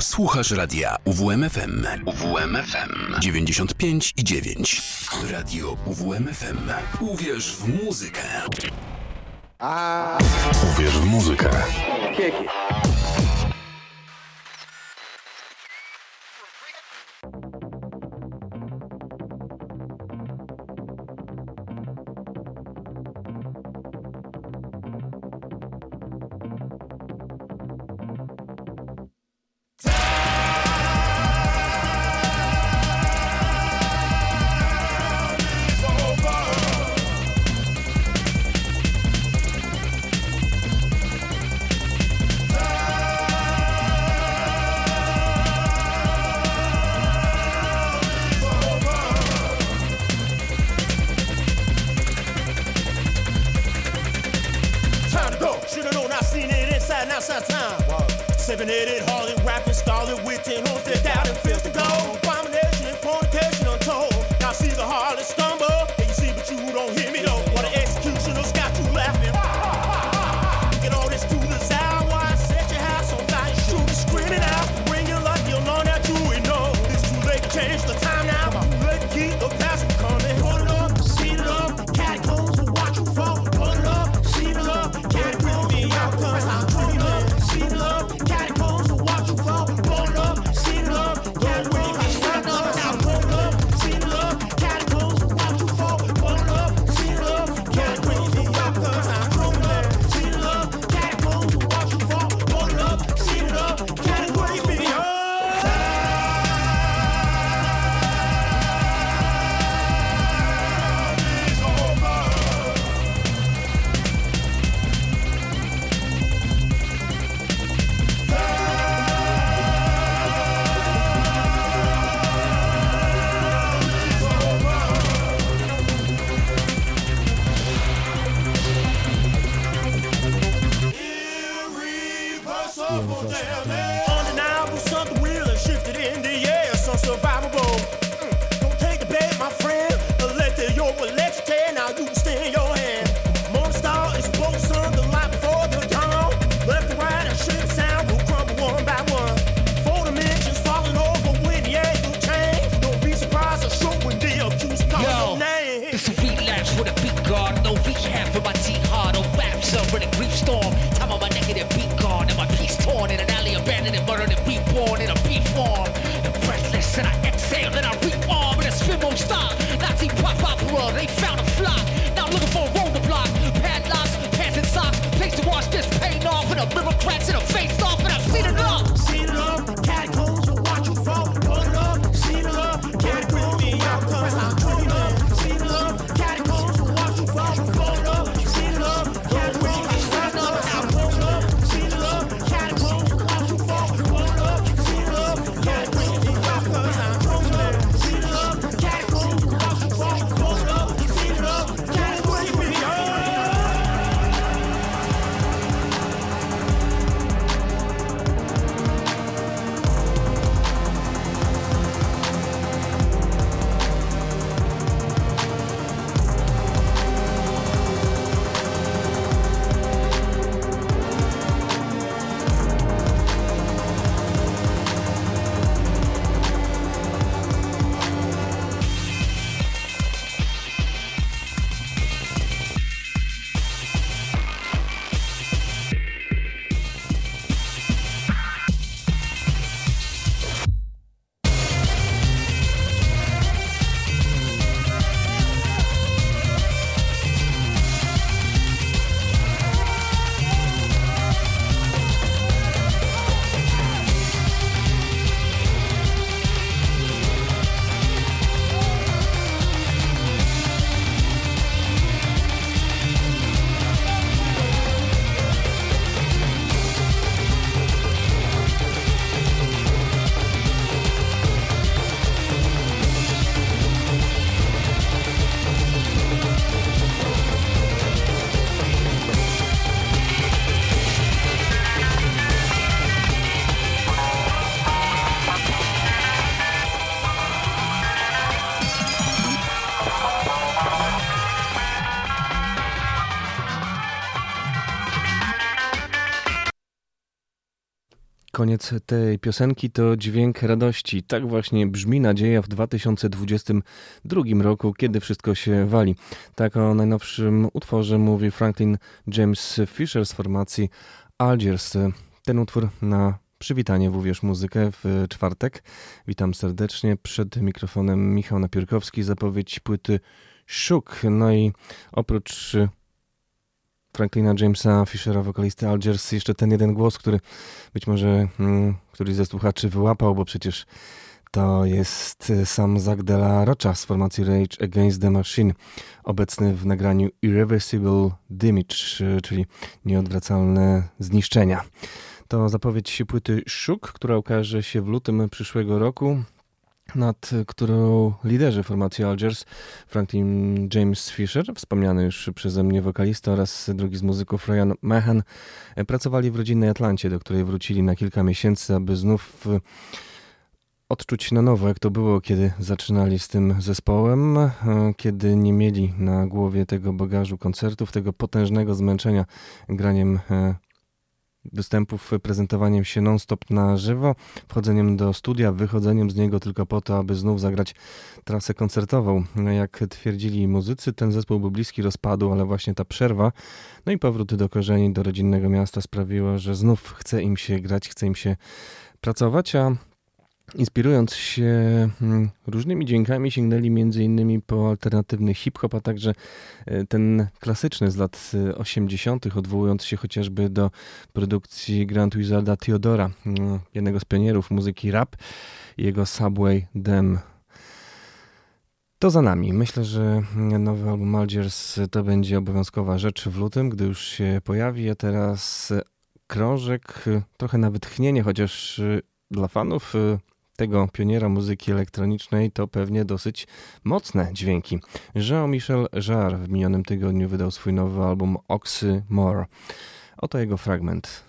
Słuchasz radia UWMFM. UWMFM 95 i 9. Radio UWMFM. Uwierz w muzykę. A... Uwierz w muzykę. Dzięki. Koniec tej piosenki to dźwięk radości. Tak właśnie brzmi nadzieja w 2022 roku, kiedy wszystko się wali. Tak o najnowszym utworze mówi Franklin James Fisher z formacji Algiers. Ten utwór na przywitanie w Uwierz Muzykę w czwartek. Witam serdecznie. Przed mikrofonem Michał Napiórkowski, zapowiedź płyty Szuk. No i oprócz Franklina Jamesa Fishera, wokalisty Algiers, jeszcze ten jeden głos, który być może hmm, któryś ze słuchaczy wyłapał, bo przecież to jest sam Zach de la Rocha z formacji Rage Against the Machine, obecny w nagraniu Irreversible Damage, czyli nieodwracalne zniszczenia. To zapowiedź płyty Szuk, która ukaże się w lutym przyszłego roku nad którą liderzy formacji Algiers, Franklin James Fisher, wspomniany już przeze mnie wokalista oraz drugi z muzyków Ryan Mahan, pracowali w rodzinnej Atlancie, do której wrócili na kilka miesięcy, aby znów odczuć na nowo, jak to było, kiedy zaczynali z tym zespołem, kiedy nie mieli na głowie tego bagażu koncertów, tego potężnego zmęczenia graniem występów, prezentowaniem się non-stop na żywo, wchodzeniem do studia, wychodzeniem z niego tylko po to, aby znów zagrać trasę koncertową. Jak twierdzili muzycy, ten zespół był bliski rozpadu, ale właśnie ta przerwa, no i powrót do korzeni, do rodzinnego miasta sprawiło, że znów chce im się grać, chce im się pracować, a Inspirując się hmm, różnymi dźwiękami, sięgnęli m.in. po alternatywny hip-hop, a także e, ten klasyczny z lat 80., e, odwołując się chociażby do produkcji Grand Wizarda Theodora, mm, jednego z pionierów muzyki rap, jego Subway Dem. To za nami. Myślę, że nowy album Algiers to będzie obowiązkowa rzecz w lutym, gdy już się pojawi, a teraz krążek, trochę nawet tchnienie, chociaż dla fanów tego pioniera muzyki elektronicznej to pewnie dosyć mocne dźwięki. Jean-Michel Jarre w minionym tygodniu wydał swój nowy album Oxy More. Oto jego fragment.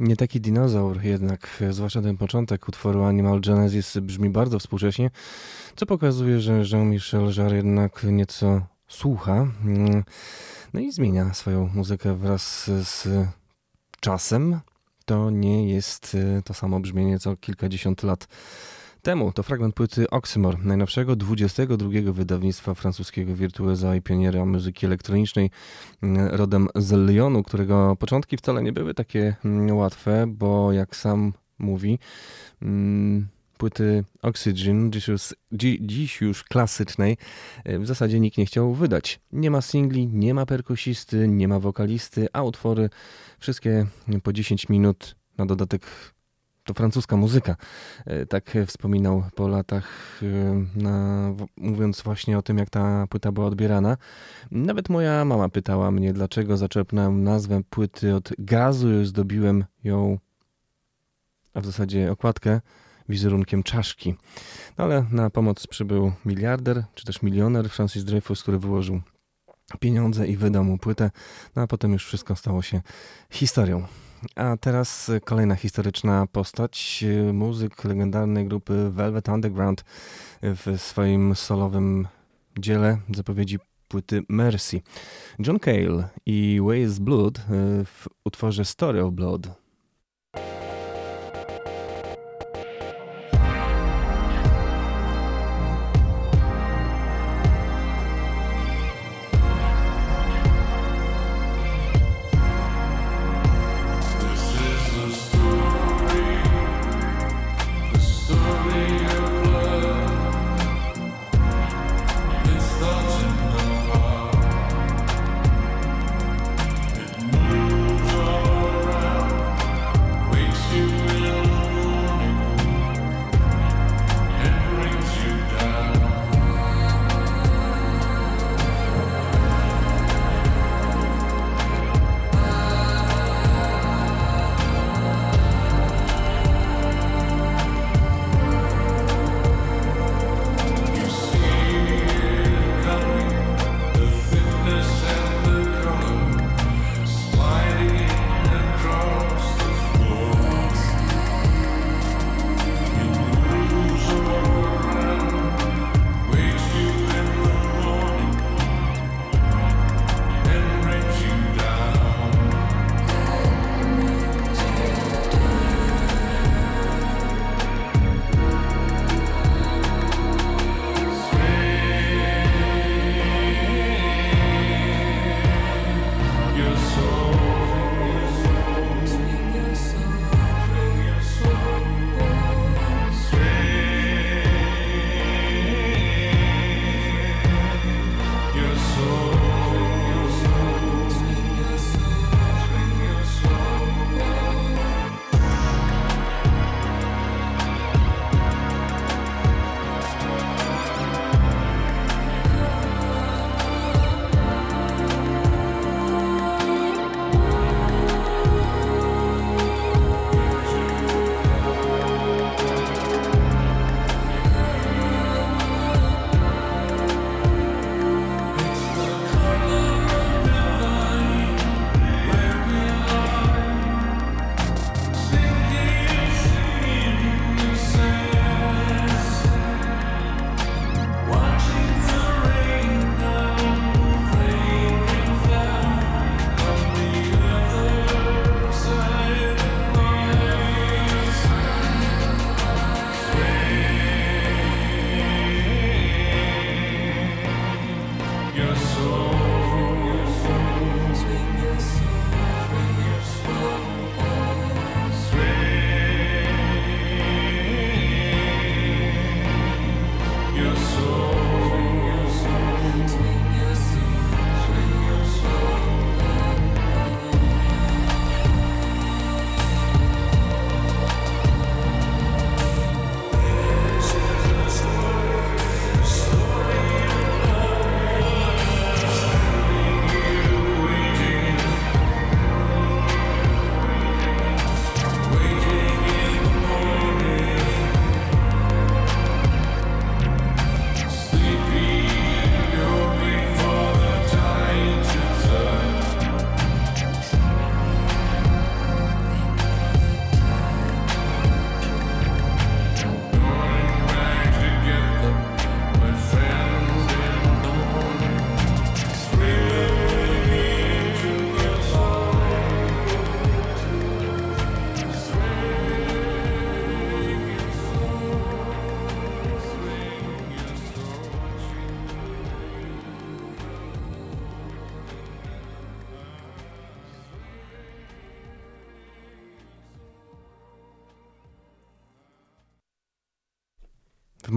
Nie taki dinozaur jednak, zwłaszcza ten początek utworu Animal Genesis brzmi bardzo współcześnie, co pokazuje, że Jean-Michel Jarre jednak nieco słucha, mm, no i zmienia swoją muzykę wraz z czasem. To nie jest y, to samo brzmienie co kilkadziesiąt lat temu. To fragment płyty Oxymor, najnowszego 22 wydawnictwa francuskiego wirtuoza i pioniera muzyki elektronicznej, mm, rodem z Lyonu, którego początki wcale nie były takie mm, łatwe, bo jak sam mówi, mm, płyty Oxygen, dziś już, dziś już klasycznej, y, w zasadzie nikt nie chciał wydać. Nie ma singli, nie ma perkusisty, nie ma wokalisty, a utwory wszystkie po 10 minut, na dodatek to francuska muzyka. E, tak wspominał po latach, e, na, mówiąc właśnie o tym, jak ta płyta była odbierana. Nawet moja mama pytała mnie, dlaczego zaczerpnąłem nazwę płyty od gazu i zdobiłem ją, a w zasadzie okładkę, wizerunkiem czaszki. No ale na pomoc przybył miliarder, czy też milioner Francis Dreyfus, który wyłożył pieniądze i wydał mu płytę, no a potem już wszystko stało się historią. A teraz kolejna historyczna postać, muzyk legendarnej grupy Velvet Underground w swoim solowym dziele zapowiedzi płyty Mercy. John Cale i Ways Blood w utworze Story of Blood.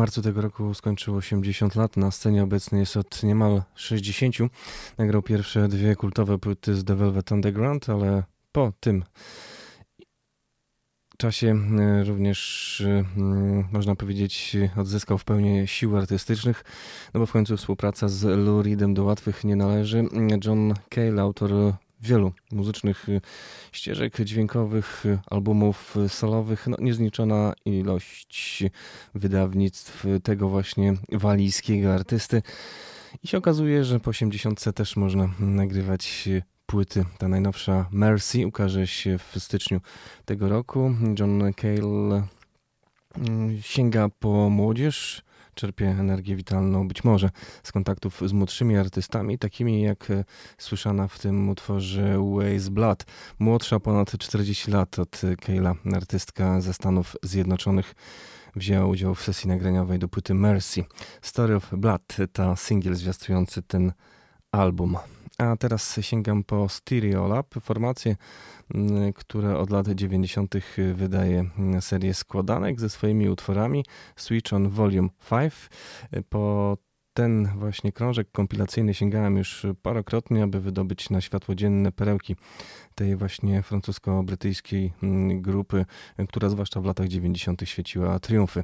Marcu tego roku skończył 80 lat. Na scenie obecny jest od niemal 60. Nagrał pierwsze dwie kultowe płyty z The Velvet Underground, ale po tym czasie e, również, e, można powiedzieć, odzyskał w pełni sił artystycznych, no bo w końcu współpraca z Lou Reedem do łatwych nie należy. John Cale, autor wielu muzycznych y, ścieżek dźwiękowych, y, albumów solowych, no niezliczona ilość wydawnictw tego właśnie walijskiego artysty. I się okazuje, że po 80 też można nagrywać płyty. Ta najnowsza Mercy ukaże się w styczniu tego roku. John Cale mm, sięga po młodzież, czerpie energię witalną być może z kontaktów z młodszymi artystami, takimi jak e, słyszana w tym utworze Ways Blood. Młodsza ponad 40 lat od Kayla, artystka ze Stanów Zjednoczonych wzięła udział w sesji nagraniowej do płyty Mercy. Story of Blood, ta singiel zwiastujący ten album. A teraz sięgam po Stereo Lab, formację, mm, które od lat 90. wydaje serię składanek ze swoimi utworami Switch on Volume 5. Po ten właśnie krążek kompilacyjny sięgałem już parokrotnie, aby wydobyć na światło dzienne perełki tej właśnie francusko-brytyjskiej mm, grupy, która zwłaszcza w latach 90. świeciła triumfy.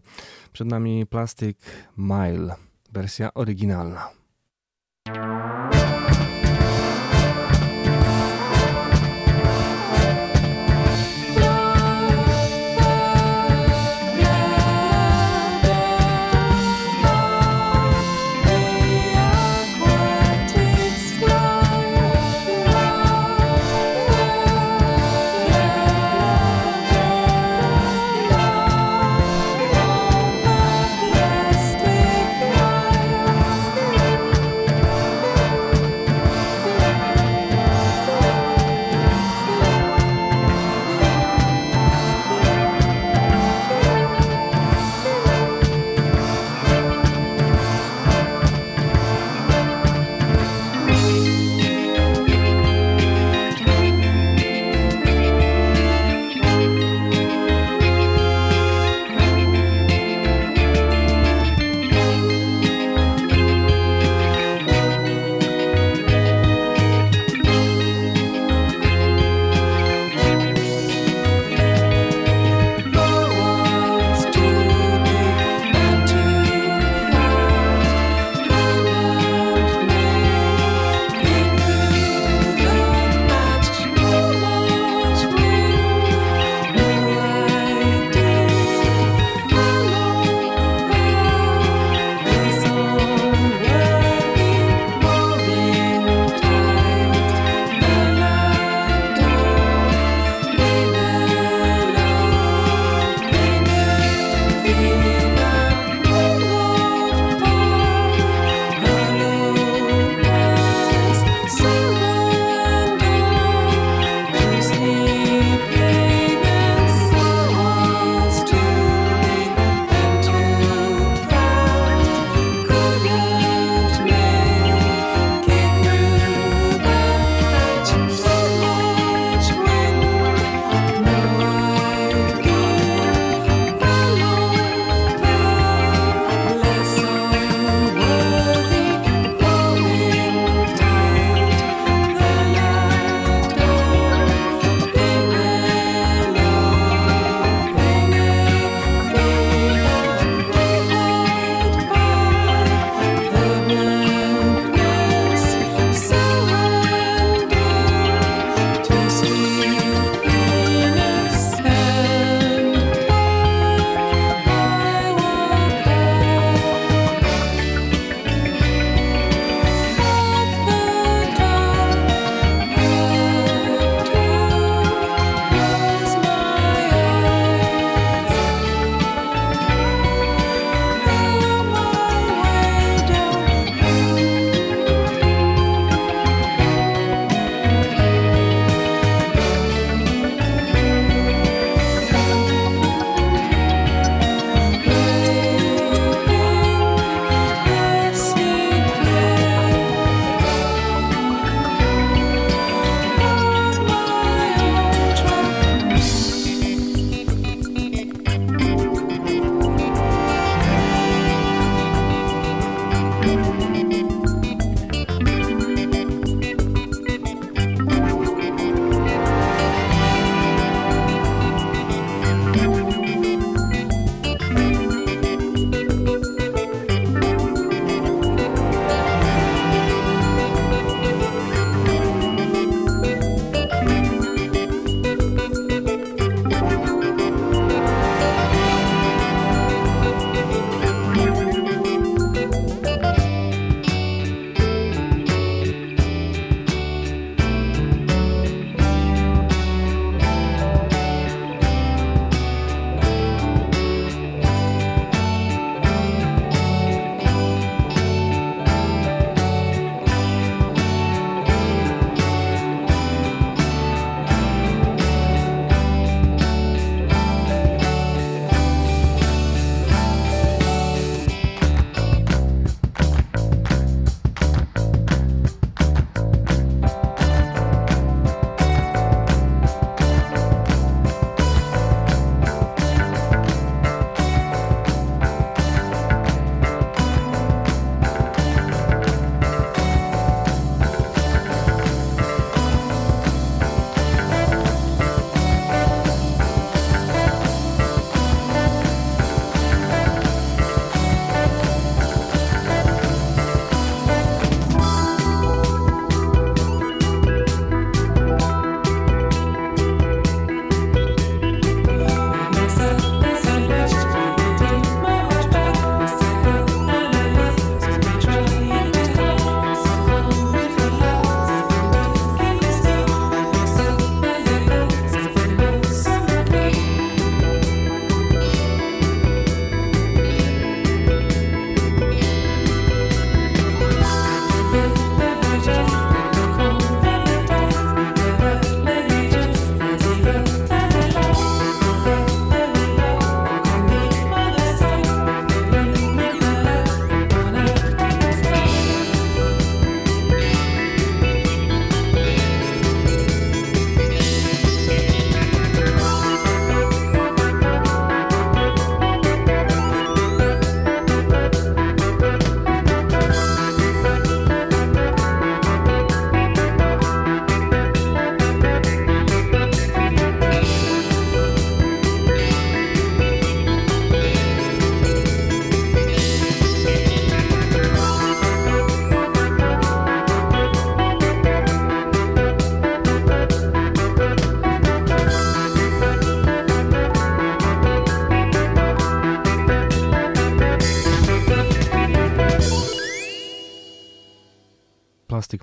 Przed nami Plastic Mile, wersja oryginalna.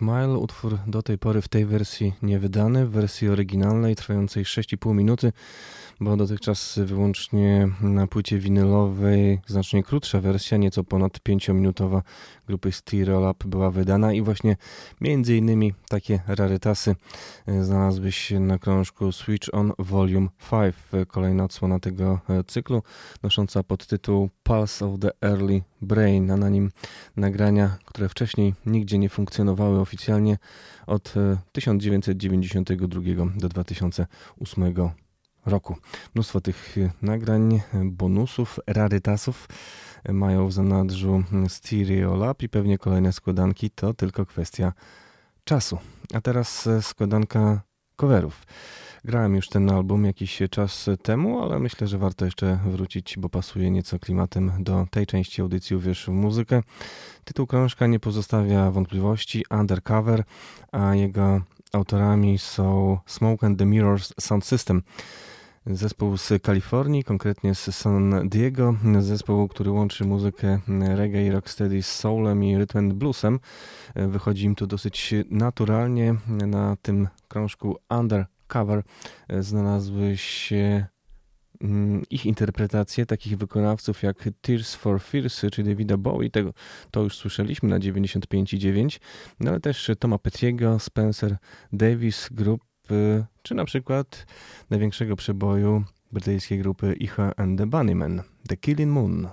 Mile, utwór do tej pory w tej wersji niewydany, w wersji oryginalnej trwającej 6,5 minuty bo dotychczas wyłącznie na płycie winylowej znacznie krótsza wersja, nieco ponad 5-minutowa grupy Stereo Up była wydana i właśnie między innymi takie rarytasy e, znalazły się na krążku Switch On Volume 5, kolejna odsłona tego e, cyklu, nosząca podtytuł Pulse of the Early Brain, a na nim nagrania, które wcześniej nigdzie nie funkcjonowały oficjalnie od 1992 e, do 2008 roku. Mnóstwo tych y, nagrań, bonusów, rarytasów mają w zanadrzu Stereo Lab i pewnie kolejne składanki to tylko kwestia czasu. A teraz składanka coverów. Grałem już ten album jakiś czas temu, ale myślę, że warto jeszcze wrócić, bo pasuje nieco klimatem do tej części audycji Uwierz w muzykę. Tytuł krążka nie pozostawia wątpliwości, Undercover, a jego autorami są Smoke and the Mirrors Sound System. Zespół z Kalifornii, konkretnie z San Diego, zespół, który łączy muzykę reggae i rocksteady z soulem i rhythm and bluesem. Wychodzi im to dosyć naturalnie. Na tym krążku Undercover znalazły się mm, ich interpretacje takich wykonawców jak Tears for Fears czy Davida Bowie, tego, to już słyszeliśmy na 95,9, no ale też Toma Petriego, Spencer Davis Group, czy na przykład największego przeboju brytyjskiej grupy Icha and the Bunnymen, The Killing Moon.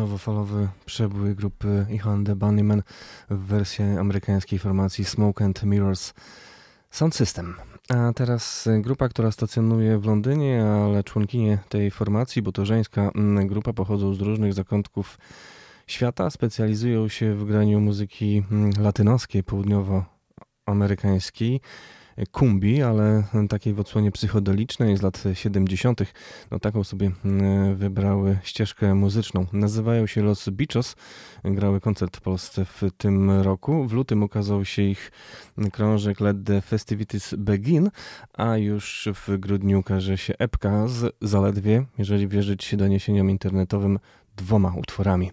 Nowofalowy przebój grupy Ihan the Bunnymen w wersji amerykańskiej formacji Smoke and Mirrors Sound System. A teraz grupa, która stacjonuje w Londynie, ale członkinie tej formacji, bo to żeńska mm, grupa, pochodzą z różnych zakątków świata, specjalizują się w graniu muzyki mm, latynoskiej, południowoamerykańskiej kumbi, ale takiej w odsłonie psychodelicznej z lat 70. No taką sobie mm, wybrały ścieżkę muzyczną. Nazywają się Los Bichos. Grały koncert w Polsce w tym roku. W lutym ukazał się ich krążek Let the Festivities Begin, a już w grudniu ukaże się epka z zaledwie, jeżeli wierzyć doniesieniom internetowym, dwoma utworami.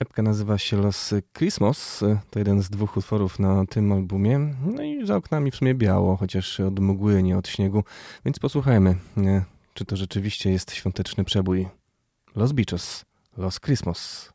Epka nazywa się Los Christmas. To jeden z dwóch utworów na tym albumie. No i za oknami w sumie biało, chociaż od mgły, nie od śniegu. Więc posłuchajmy, czy to rzeczywiście jest świąteczny przebój. Los Beaches, Los Christmas.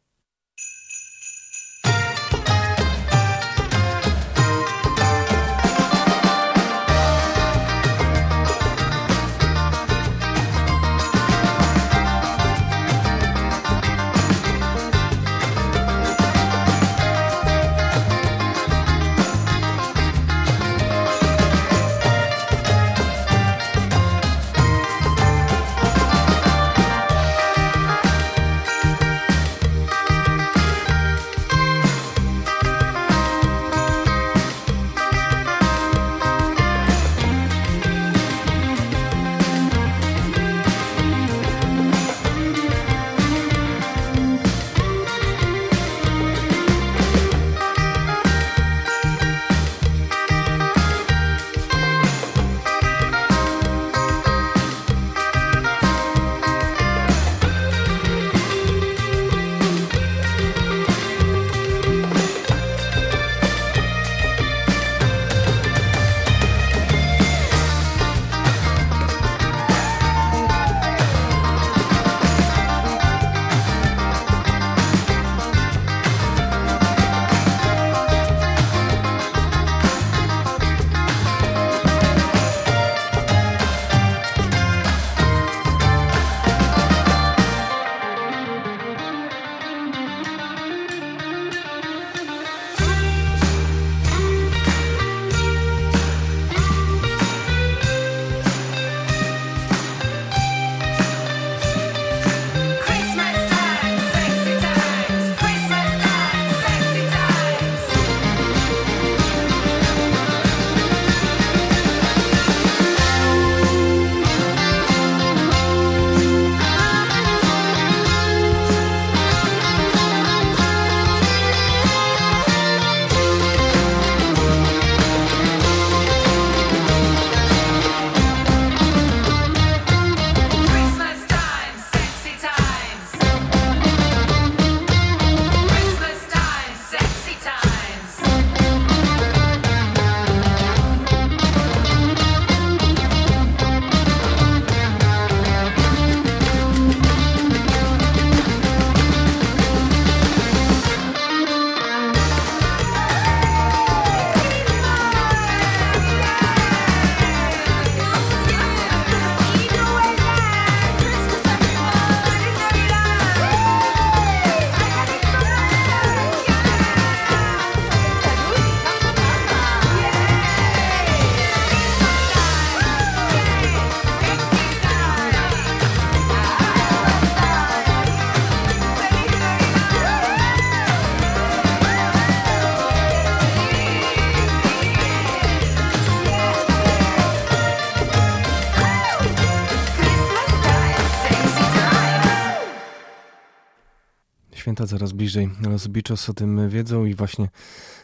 Święta coraz bliżej. Los Bichos o tym wiedzą i właśnie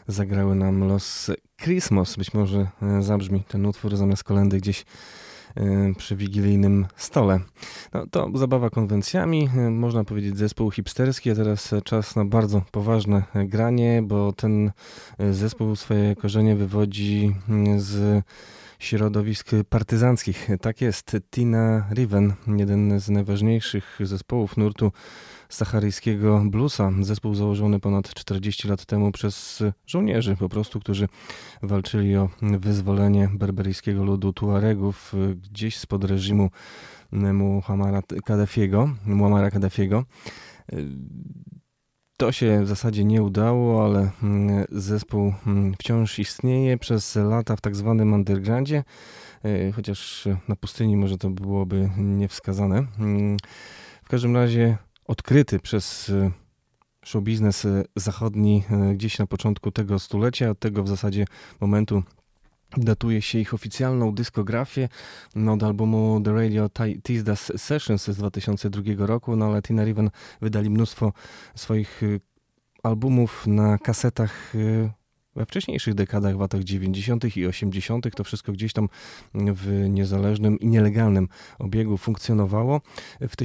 zagrały nam Los Christmas. Być może e, zabrzmi ten utwór zamiast kolendy gdzieś e, przy wigilijnym stole. No, to zabawa konwencjami, e, można powiedzieć zespół hipsterski, a teraz czas na bardzo poważne granie, bo ten zespół swoje korzenie wywodzi mm, z środowisk partyzanckich. Tak jest, Tina Riven, jeden z najważniejszych zespołów nurtu saharyjskiego bluesa. Zespół założony ponad 40 lat temu przez żołnierzy po prostu, którzy walczyli o wyzwolenie berberyjskiego ludu Tuaregów gdzieś spod reżimu Muhammara Kaddafiego. Muammara Kaddafiego. To się w zasadzie nie udało, ale mm, zespół mm, wciąż istnieje przez lata w tak zwanym undergroundzie, chociaż na pustyni może to byłoby niewskazane. Mm, w każdym razie odkryty przez show biznes zachodni gdzieś na początku tego stulecia, od tego w zasadzie momentu datuje się ich oficjalną dyskografię no, od albumu The Radio Tuesday Sessions z 2002 roku, no ale Tina Riven wydali mnóstwo swoich y, albumów na kasetach y, we wcześniejszych dekadach, w latach 90. i 80., to wszystko gdzieś tam w niezależnym i nielegalnym obiegu funkcjonowało. W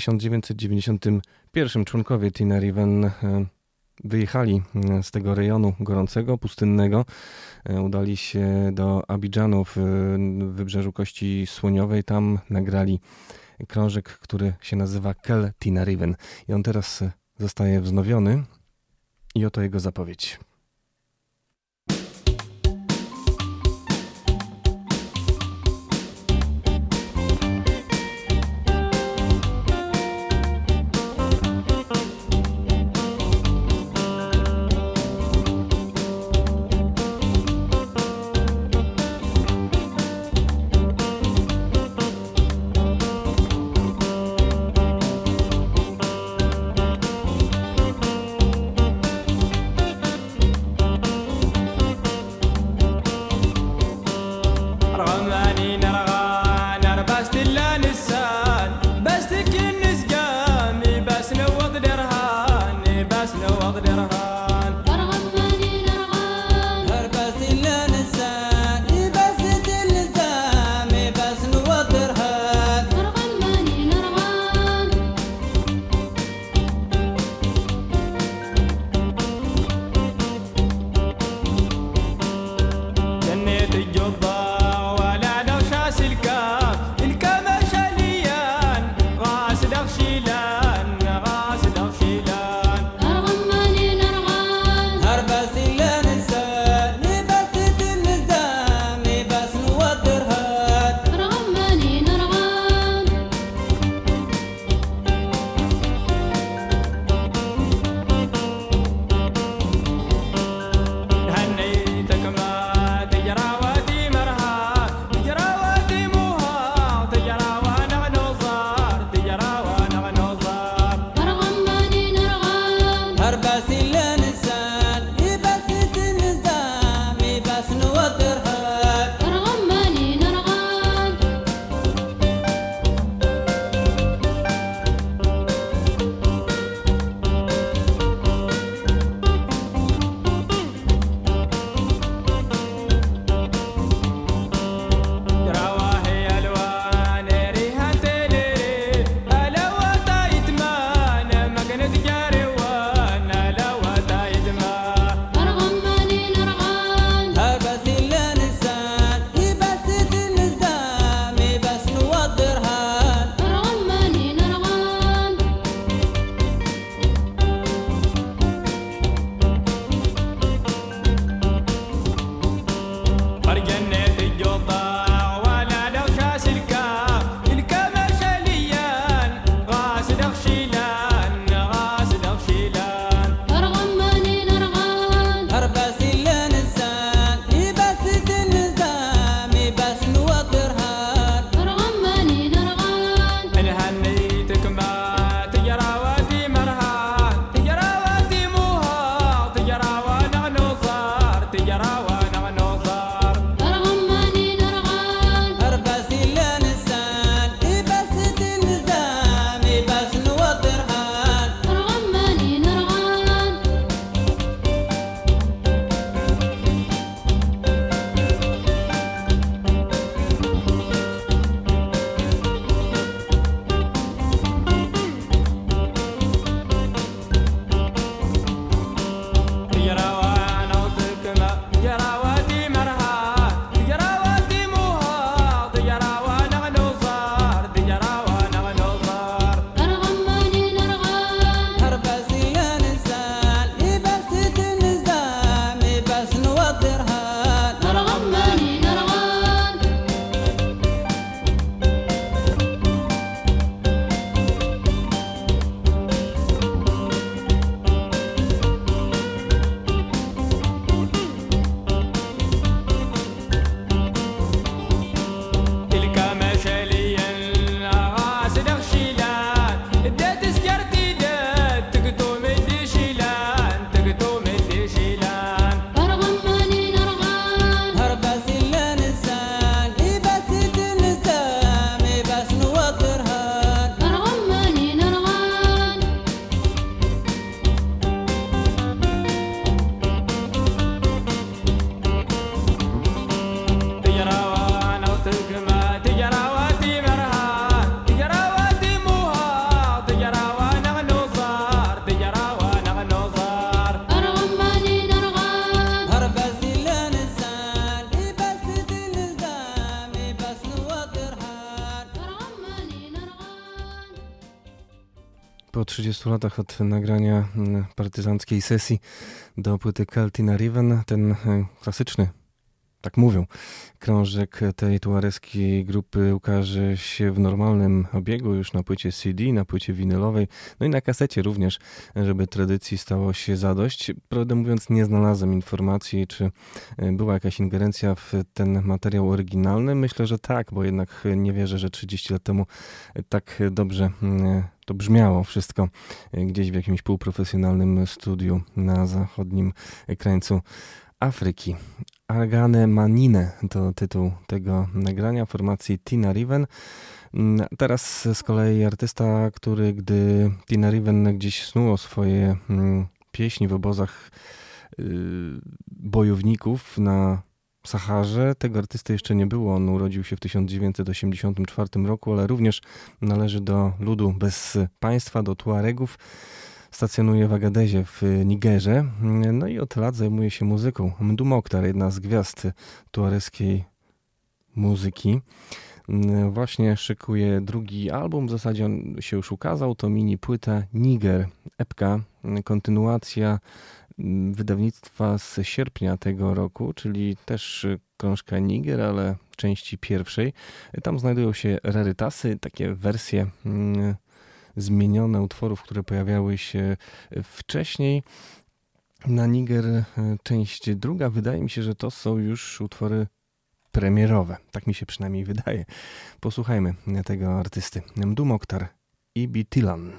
1991 członkowie Tina Riven y, wyjechali e, z tego rejonu gorącego, pustynnego. E, udali się do Abidżanu w wybrzeżu Kości Słoniowej. Tam nagrali krążek, który się nazywa Kel Tina Riven. I on teraz zostaje wznowiony. I oto jego zapowiedź. Po 30 latach od nagrania mm, partyzanckiej sesji do płyty Keltina Riven, ten e, klasyczny tak mówią. Krążek tej tuareskiej grupy ukaże się w normalnym obiegu już na płycie CD, na płycie winylowej, no i na kasecie również, żeby tradycji stało się zadość. Prawdę mówiąc, nie znalazłem informacji, czy e, była jakaś ingerencja w ten materiał oryginalny. Myślę, że tak, bo jednak nie wierzę, że 30 lat temu tak dobrze mm, to brzmiało wszystko e, gdzieś w jakimś półprofesjonalnym studiu na zachodnim krańcu Afryki. Agane Manine to tytuł tego nagrania formacji Tina Riven. Mm, teraz z kolei artysta, który gdy Tina Riven gdzieś snuło swoje mm, pieśni w obozach y, bojowników na Saharze. Tego artysty jeszcze nie było. On urodził się w 1984 roku, ale również należy do ludu bez państwa, do Tuaregów. Stacjonuje w Agadezie w Nigerze. No i od lat zajmuje się muzyką. Mdu Mokhtar, jedna z gwiazd tuareskiej muzyki. Właśnie szykuje drugi album, w zasadzie on się już ukazał, to mini płyta Niger, epka, kontynuacja wydawnictwa z sierpnia tego roku, czyli też krążka Niger, ale części pierwszej. Tam znajdują się rarytasy, takie wersje mm, zmienione utworów, które pojawiały się wcześniej. Na Niger e, część druga, wydaje mi się, że to są już utwory premierowe. Tak mi się przynajmniej wydaje. Posłuchajmy tego artysty. Mdu Mokhtar i Bitilan.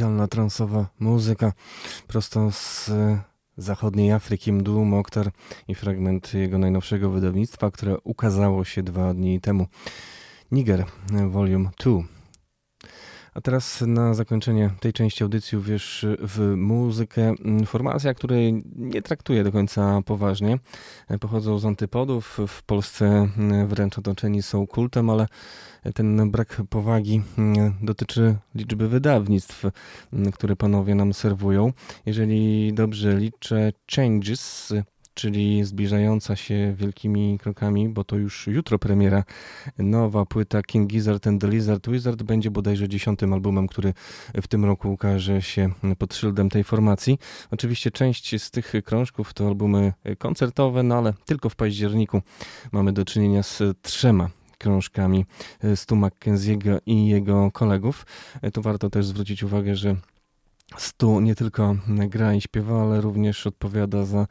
Kapitalna transowa muzyka prosto z zachodniej Afryki Mdu Mokhtar i fragment jego najnowszego wydawnictwa, które ukazało się dwa dni temu. Niger Volume 2. A teraz na zakończenie tej części audycji wiesz w muzykę formacja, której nie traktuję do końca poważnie. Pochodzą z antypodów, w Polsce wręcz otoczeni są kultem, ale ten brak powagi dotyczy liczby wydawnictw, które panowie nam serwują. Jeżeli dobrze liczę, Changes czyli zbliżająca się wielkimi krokami, bo to już jutro premiera nowa płyta King Gizzard and the Lizard Wizard będzie bodajże dziesiątym albumem, który w tym roku ukaże się pod szyldem tej formacji. Oczywiście część z tych krążków to albumy koncertowe, no ale tylko w październiku mamy do czynienia z trzema krążkami Stu Mackenzie'ego i jego kolegów. Tu warto też zwrócić uwagę, że Stu nie tylko gra i śpiewa, ale również odpowiada za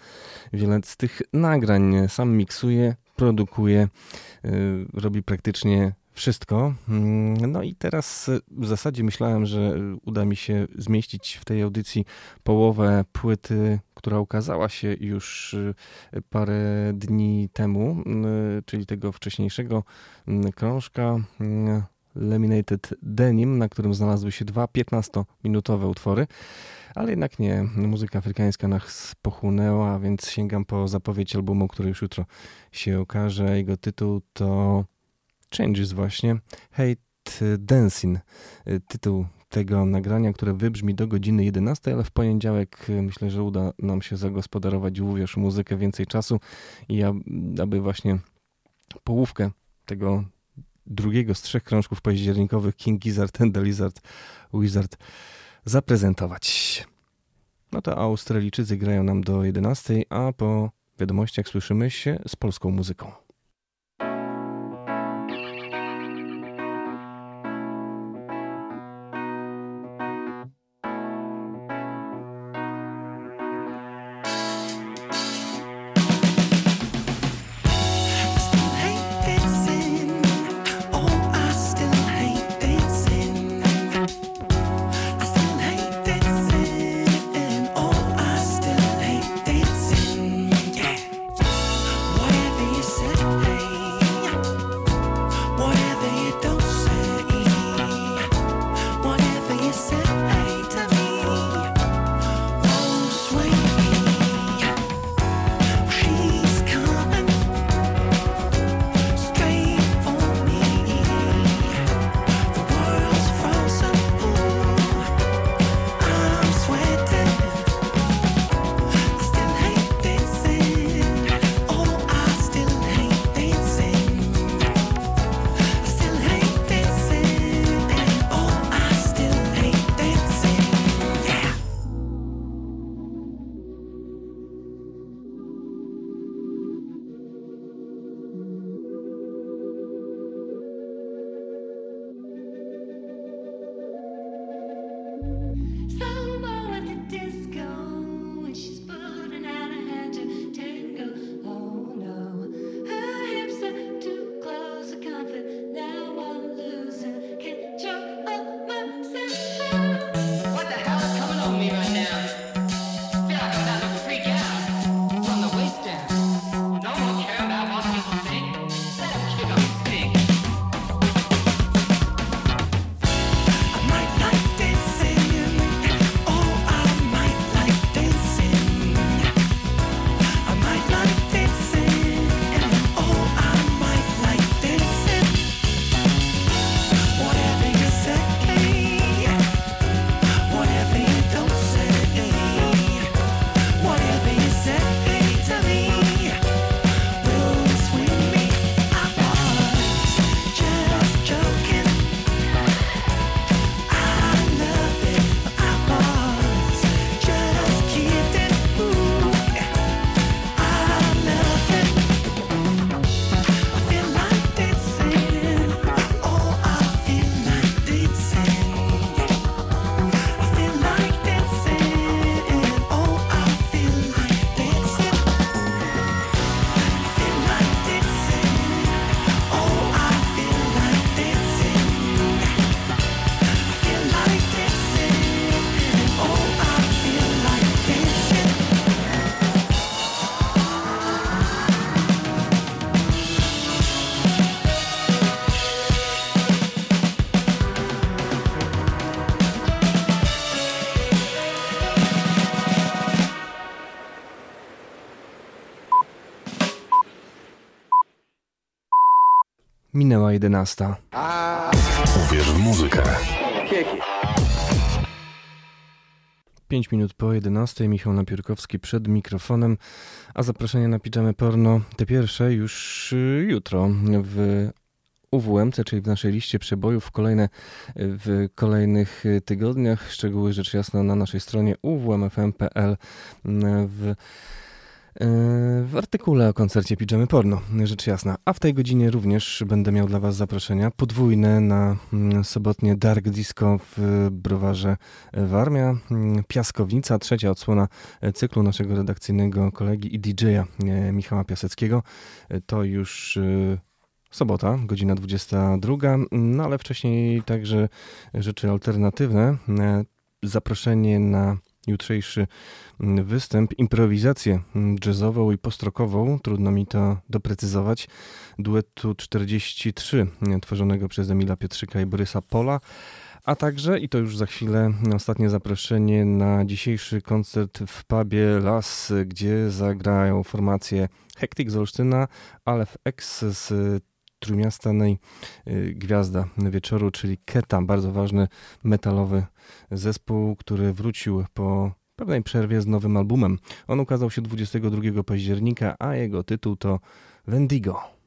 wiele z tych nagrań. Sam miksuje, produkuje, y, robi praktycznie wszystko. Mm, no i teraz w zasadzie myślałem, że uda mi się zmieścić w tej audycji połowę płyty, która ukazała się już y, parę dni temu, y, czyli tego wcześniejszego mm, krążka Laminated Denim, na którym znalazły się dwa 15-minutowe utwory, ale jednak nie, muzyka afrykańska nas pochłonęła, więc sięgam po zapowiedź albumu, który już jutro się okaże. Jego tytuł to Changes właśnie, Hate Dancing, tytuł tego nagrania, które wybrzmi do godziny 11, ale w poniedziałek myślę, że uda nam się zagospodarować uwierz muzykę więcej czasu i aby właśnie połówkę tego drugiego z trzech krążków październikowych King Gizzard and the Lizard Wizard zaprezentować. No to Australijczycy grają nam do 11, a po wiadomościach słyszymy się z polską muzyką. Minęła jedenasta. Uwierz w muzykę. 5 minut po 11. Michał Napiórkowski przed mikrofonem, a zaproszenie na Pijamy Porno, te pierwsze już y, jutro w UWMC, czyli w naszej liście przebojów kolejne, w kolejnych tygodniach. Szczegóły rzecz jasna na naszej stronie uwmfm.pl w w artykule o koncercie Pijamy Porno, rzecz jasna. A w tej godzinie również będę miał dla Was zaproszenia podwójne na mm, sobotnie Dark Disco w browarze Warmia. Mm, Piaskownica, trzecia odsłona cyklu naszego redakcyjnego kolegi i DJ-a e, Michała Piaseckiego. To już e, sobota, godzina 22, no ale wcześniej także rzeczy alternatywne. E, zaproszenie na jutrzejszy mm, występ, improwizację mm, jazzową i postrokową, trudno mi to doprecyzować, duetu 43 mm, tworzonego przez Emila Pietrzyka i Borysa Pola, a także, i to już za chwilę, ostatnie zaproszenie na dzisiejszy koncert w pubie Las, gdzie zagrają formacje Hektik z Olsztyna, Aleph X z trójmiastanej y, gwiazda wieczoru, czyli Keta, bardzo ważny metalowy zespół, który wrócił po pewnej przerwie z nowym albumem. On ukazał się 22 października, a jego tytuł to Wendigo.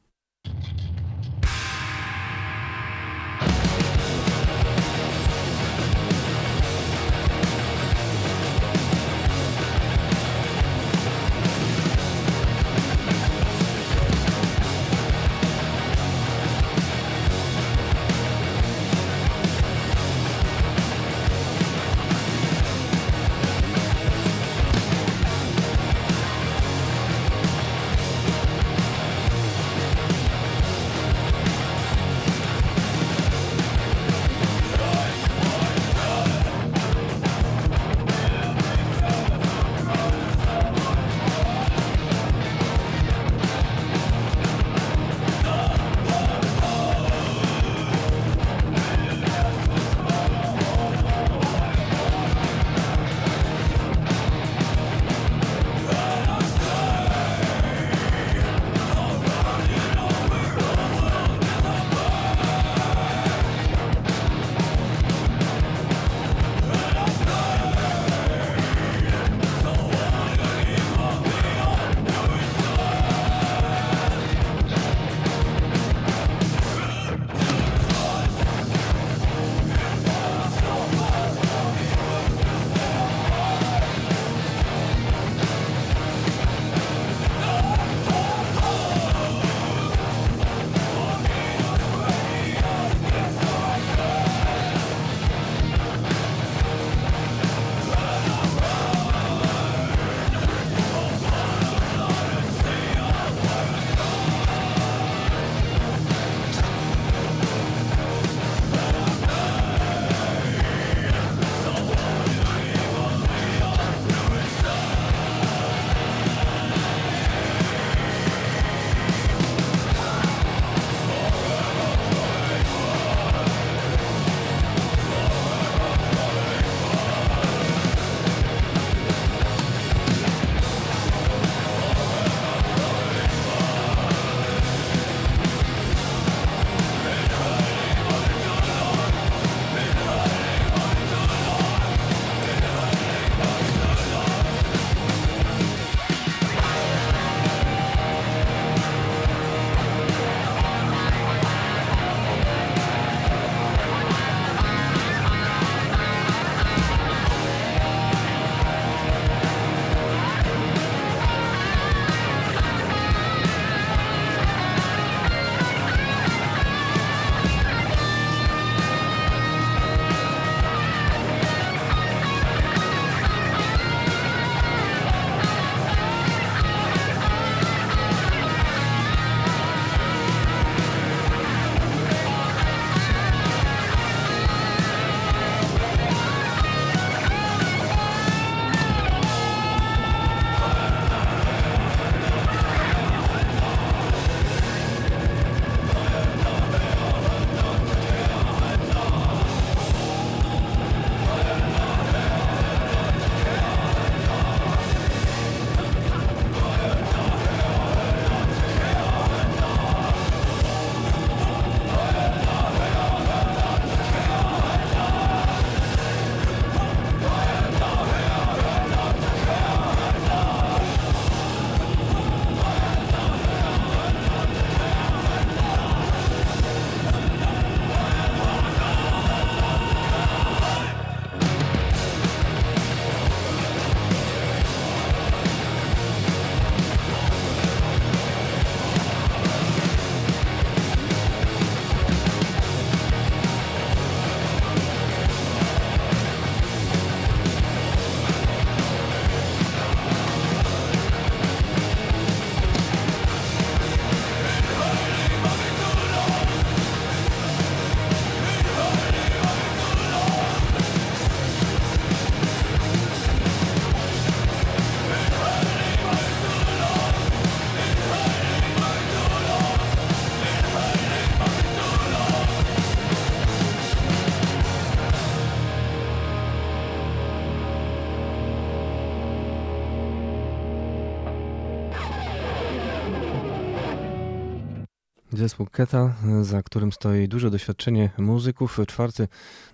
Zespół Keta, za którym stoi duże doświadczenie muzyków. Czwarty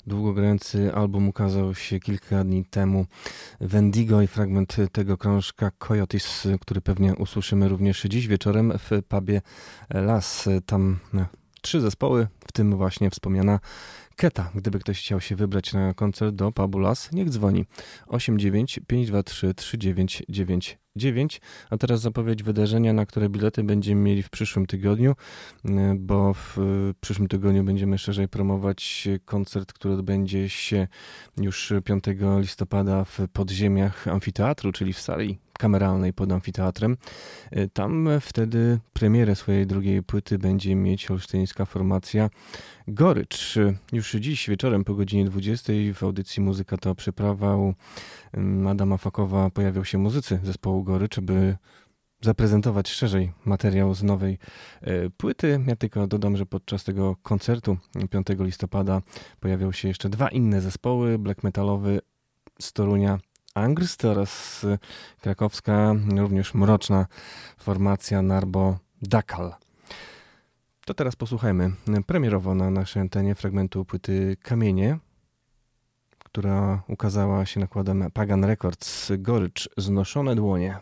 długogrający album ukazał się kilka dni temu. Wendigo i fragment tego krążka Coyotes, który pewnie usłyszymy również dziś wieczorem w pubie Las. Tam e, trzy zespoły, w tym właśnie wspomniana Keta. Gdyby ktoś chciał się wybrać na koncert do pubu Las, niech dzwoni 89 523 3999 9. A teraz zapowiedź wydarzenia, na które bilety będziemy mieli w przyszłym tygodniu, e, bo w przyszłym tygodniu będziemy szerzej promować koncert, który odbędzie się już 5 listopada w podziemiach amfiteatru, czyli w sali kameralnej pod amfiteatrem. E, tam wtedy premierę swojej drugiej płyty będzie mieć olsztyńska formacja Gorycz. Już dziś wieczorem po godzinie 20 w audycji Muzyka to przyprawa u Adama Fakowa pojawią się muzycy zespołu Gorycz, by zaprezentować szerzej materiał z nowej e, płyty. Ja tylko dodam, że podczas tego koncertu 5 listopada pojawią się jeszcze dwa inne zespoły, black metalowy z Torunia Angrst oraz e, krakowska, również mroczna formacja Narbo Dakal. To teraz posłuchajmy premierowo na naszej antenie fragmentu płyty Kamienie, która ukazała się nakładem Pagan Records. Gorycz, znoszone dłonie.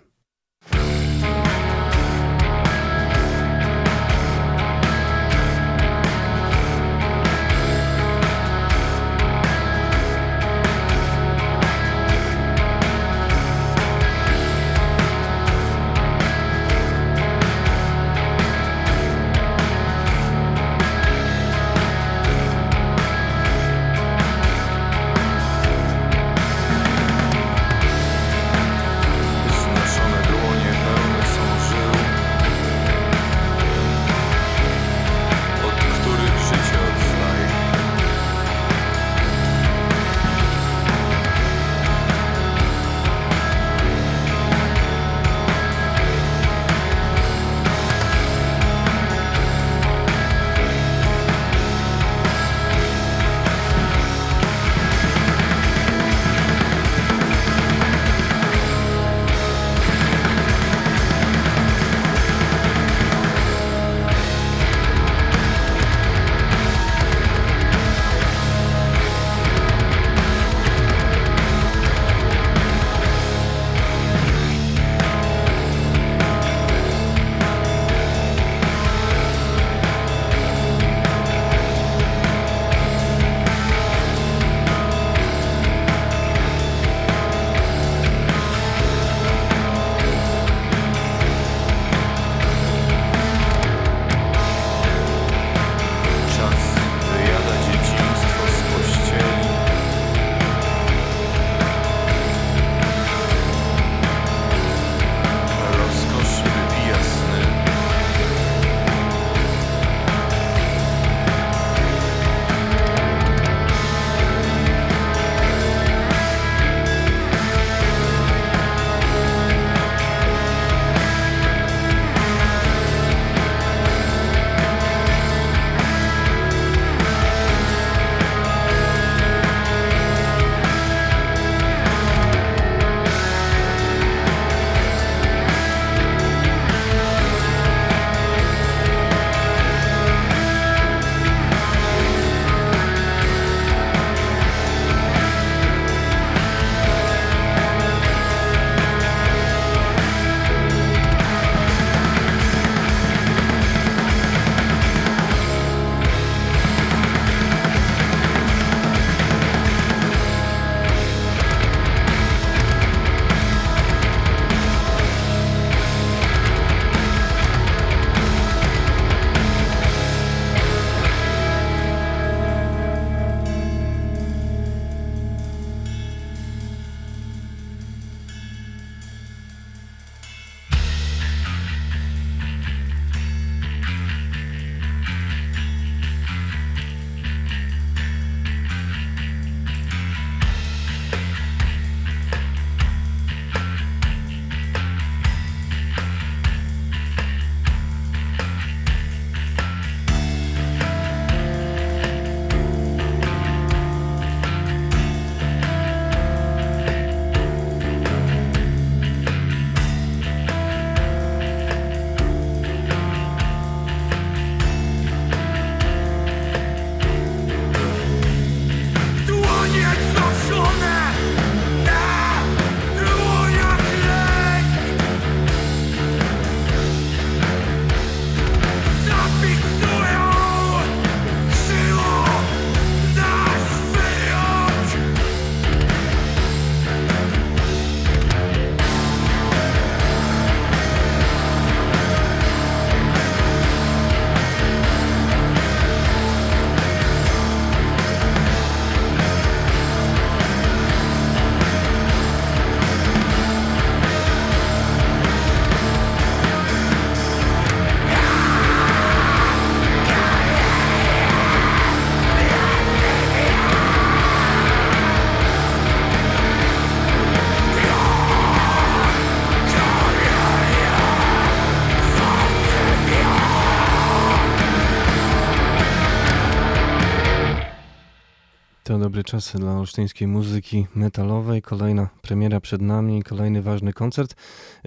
Dopiero dobry czas dla olsztyńskiej muzyki metalowej. Kolejna premiera przed nami, kolejny ważny koncert.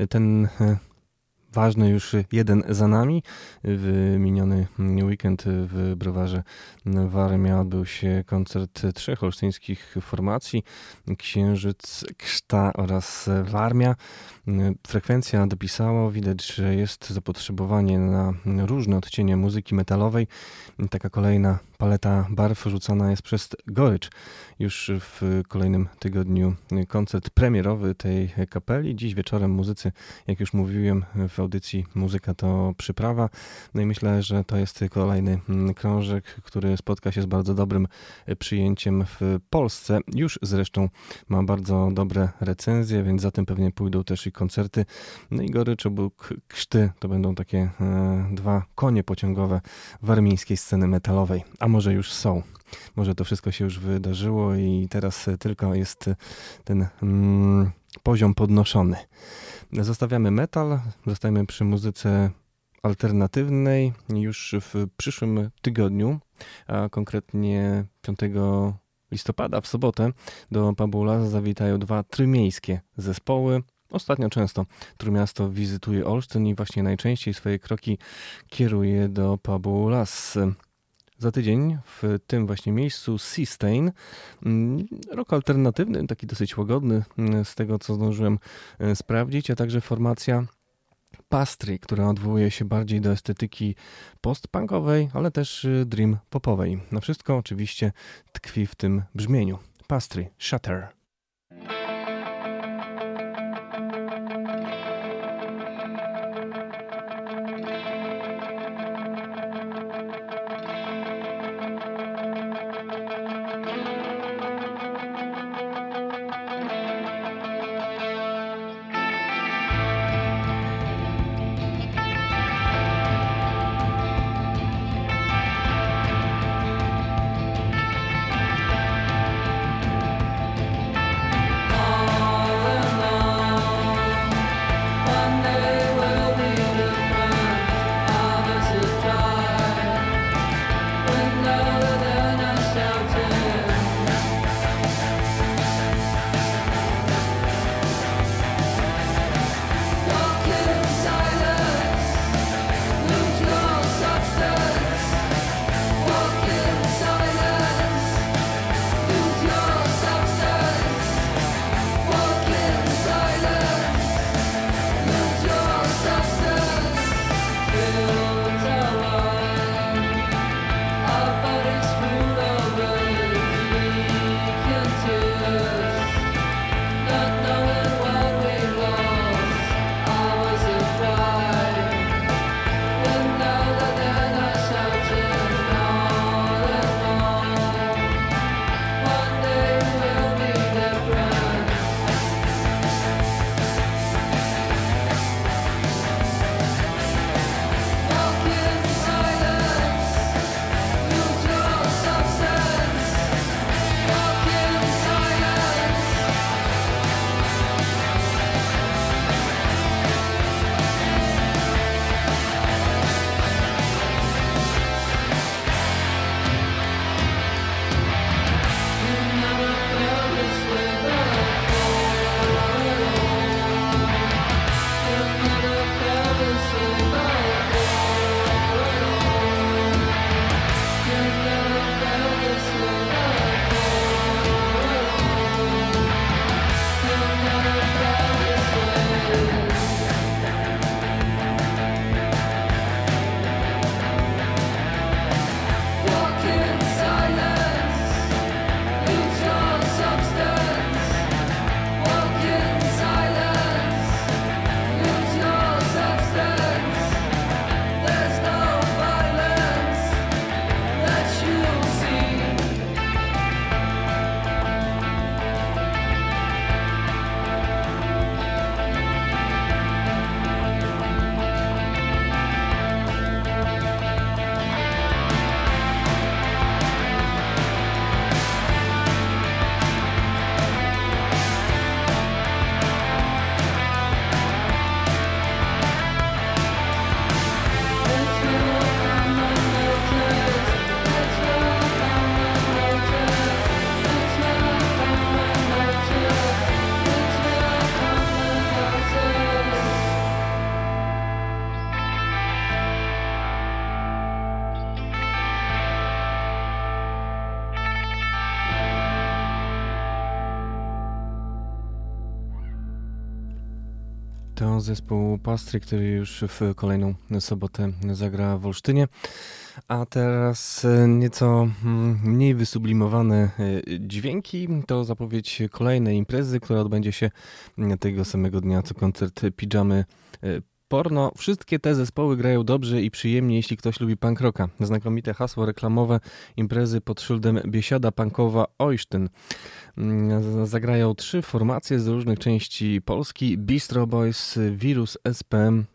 Ten e, ważny już jeden za nami. W miniony weekend w browarze Warmia odbył się koncert trzech olsztyńskich formacji Księżyc, Krzta oraz Warmia. Frekwencja dopisało, widać, że jest zapotrzebowanie na różne odcienie muzyki metalowej. Taka kolejna paleta barw rzucana jest przez Gorycz. Już w kolejnym tygodniu koncert premierowy tej kapeli. Dziś wieczorem muzycy, jak już mówiłem w audycji Muzyka to przyprawa. No i myślę, że to jest kolejny krążek, który spotka się z bardzo dobrym przyjęciem w Polsce. Już zresztą ma bardzo dobre recenzje, więc za tym pewnie pójdą też i koncerty. No i Gorycz obok Krzty to będą takie e, dwa konie pociągowe warmińskiej sceny metalowej. A może już są. Może to wszystko się już wydarzyło i teraz tylko jest ten mm, poziom podnoszony. Zostawiamy metal, zostajemy przy muzyce alternatywnej już w przyszłym tygodniu, a konkretnie 5 listopada w sobotę do Pabula zawitają dwa trymiejskie zespoły. Ostatnio często Trójmiasto wizytuje Olsztyn i właśnie najczęściej swoje kroki kieruje do Pabulas. Za tydzień w tym właśnie miejscu Seastain, mm, rok alternatywny, taki dosyć łagodny mm, z tego co zdążyłem e, sprawdzić, a także formacja Pastry, która odwołuje się bardziej do estetyki postpunkowej, ale też e, dream popowej. Na wszystko oczywiście tkwi w tym brzmieniu. Pastry, Shutter. Zespół Pastry, który już w kolejną sobotę zagra w Olsztynie. A teraz e, nieco mm, mniej wysublimowane e, dźwięki. To zapowiedź kolejnej imprezy, która odbędzie się tego samego dnia co koncert Pijamy e, porno. Wszystkie te zespoły grają dobrze i przyjemnie, jeśli ktoś lubi punk rocka. Znakomite hasło reklamowe imprezy pod szyldem Biesiada Punkowa Ojsztyn. Mm, zagrają trzy formacje z różnych części Polski. Bistro Boys, Wirus SPM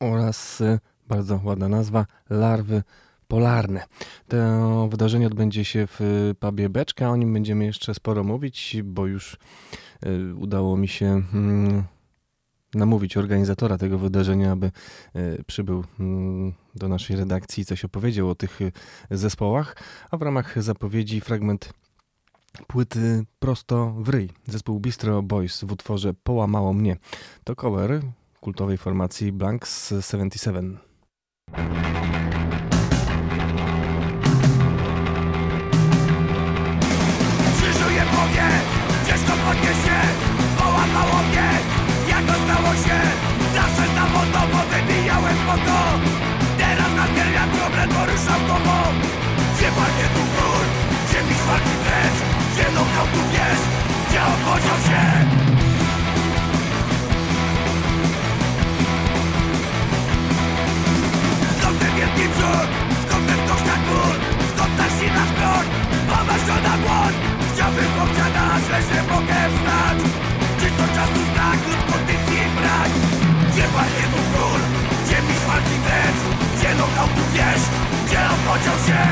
oraz bardzo ładna nazwa Larwy Polarne. To wydarzenie odbędzie się w pubie Beczka. O nim będziemy jeszcze sporo mówić, bo już y, udało mi się mm, namówić organizatora tego wydarzenia, aby y, przybył mm, do naszej redakcji i coś opowiedział o tych y, zespołach, a w ramach zapowiedzi fragment płyty Prosto w ryj. Zespół Bistro Boys w utworze Połamało mnie. To cover kultowej formacji Blanks 77. podniesie poważona dłoń Chciałbym obciana, że się mogę wstać Czy to czasu znak lub kondycji brak? Gdzie panie tu król? Gdzie mi walki wręcz? Gdzie lokał tu wieś? Gdzie on się?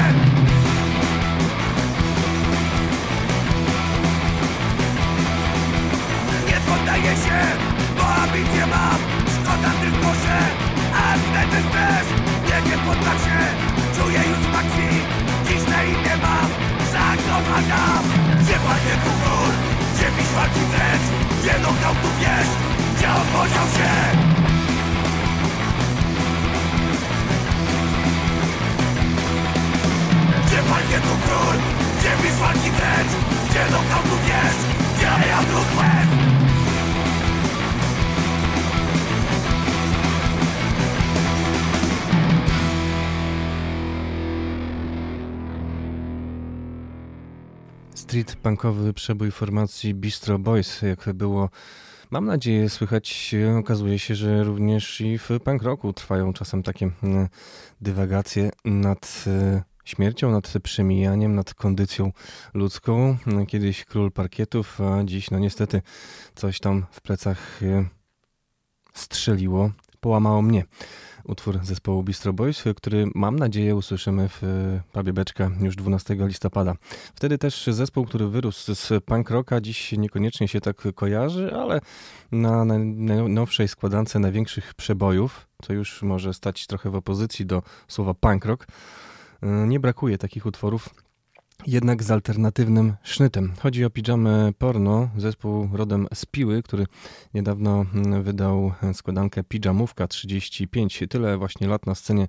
Nie poddaję się, bo ambicje mam Szkoda tylko, że Arnetes też Nie wiem poddać się Czuję już w Dziś na imię mam Zakochana gdzie panie tu król? Gdzie pisz walki wręcz? Gdzie nognął tu wiesz? Gdzie on podział się? Gdzie panie tu król? Gdzie pisz walki wręcz? Gdzie nognął tu wiesz? Gdzie ja tu West? Street punkowy przebój formacji Bistro Boys, jak było. Mam nadzieję, słychać okazuje się, że również i w punk rocku trwają czasem takie mm, dywagacje nad e, śmiercią, nad przemijaniem, nad kondycją ludzką. Kiedyś król parkietów, a dziś no niestety coś tam w plecach e, strzeliło, połamało mnie utwór zespołu Bistro Boys, który mam nadzieję usłyszymy w e, pubie Beczka już 12 listopada. Wtedy też zespół, który wyrósł z punk rocka, dziś niekoniecznie się tak kojarzy, ale na najnowszej składance największych przebojów, co już może stać trochę w opozycji do słowa punk rock, e, nie brakuje takich utworów jednak z alternatywnym sznytem. Chodzi o pijamę porno, zespół rodem z Piły, który niedawno mm, wydał składankę Pijamówka 35. Tyle właśnie lat na scenie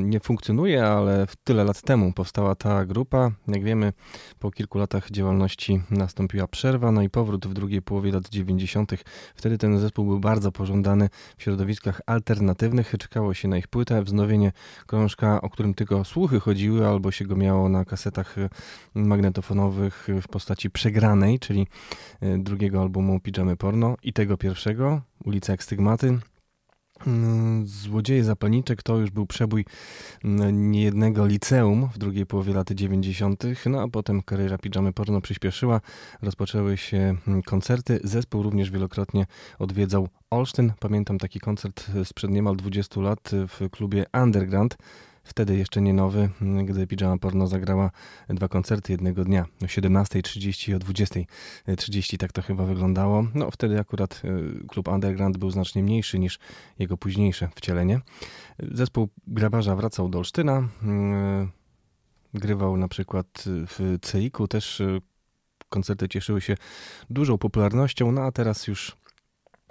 nie funkcjonuje, ale tyle lat temu powstała ta grupa. Jak wiemy, po kilku latach działalności nastąpiła przerwa, no i powrót w drugiej połowie lat 90. Wtedy ten zespół był bardzo pożądany w środowiskach alternatywnych. Czekało się na ich płytę, wznowienie krążka, o którym tylko słuchy chodziły, albo się go miało na kasetach magnetofonowych w postaci przegranej, czyli e, drugiego albumu Pijamy Porno i tego pierwszego, Ulica Ekstygmaty. Mm, Złodzieje zapalniczek to już był przebój mm, niejednego liceum w drugiej połowie lat 90., no a potem kariera Pijamy Porno przyspieszyła, rozpoczęły się mm, koncerty. Zespół również wielokrotnie odwiedzał Olsztyn. Pamiętam taki koncert sprzed niemal 20 lat w klubie Underground wtedy jeszcze nie nowy, gdy Pijama Porno zagrała dwa koncerty jednego dnia, o 17.30 i o 20.30, tak to chyba wyglądało. No wtedy akurat e, klub Underground był znacznie mniejszy niż jego późniejsze wcielenie. Zespół Grabarza wracał do Olsztyna, e, grywał na przykład w Ceiku, też koncerty cieszyły się dużą popularnością, no a teraz już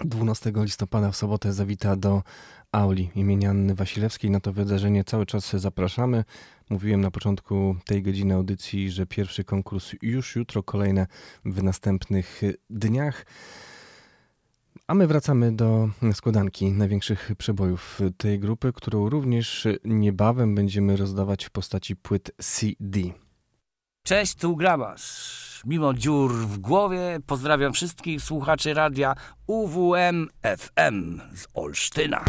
12 listopada w sobotę zawita do Auli imienia Anny Wasilewskiej. Na to wydarzenie cały czas zapraszamy. Mówiłem na początku tej godziny audycji, że pierwszy konkurs już jutro, kolejne w następnych dniach. A my wracamy do składanki największych przebojów tej grupy, którą również niebawem będziemy rozdawać w postaci płyt CD. Cześć, tu Grabasz. Mimo dziur w głowie pozdrawiam wszystkich słuchaczy radia UWM FM z Olsztyna.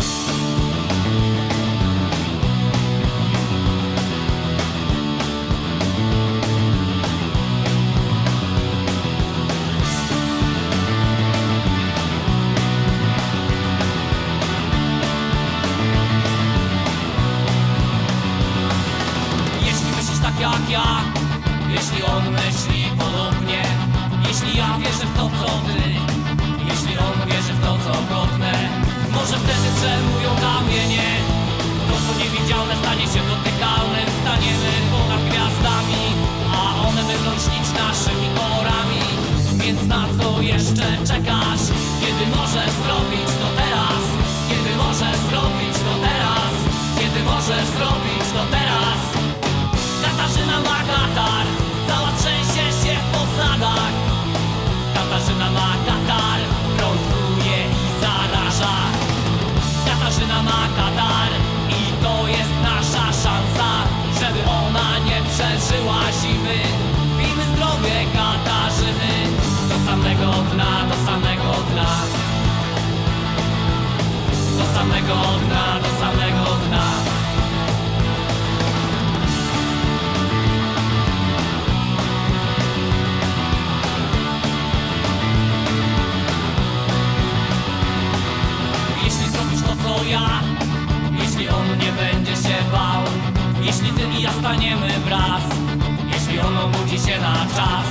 budzi się na czas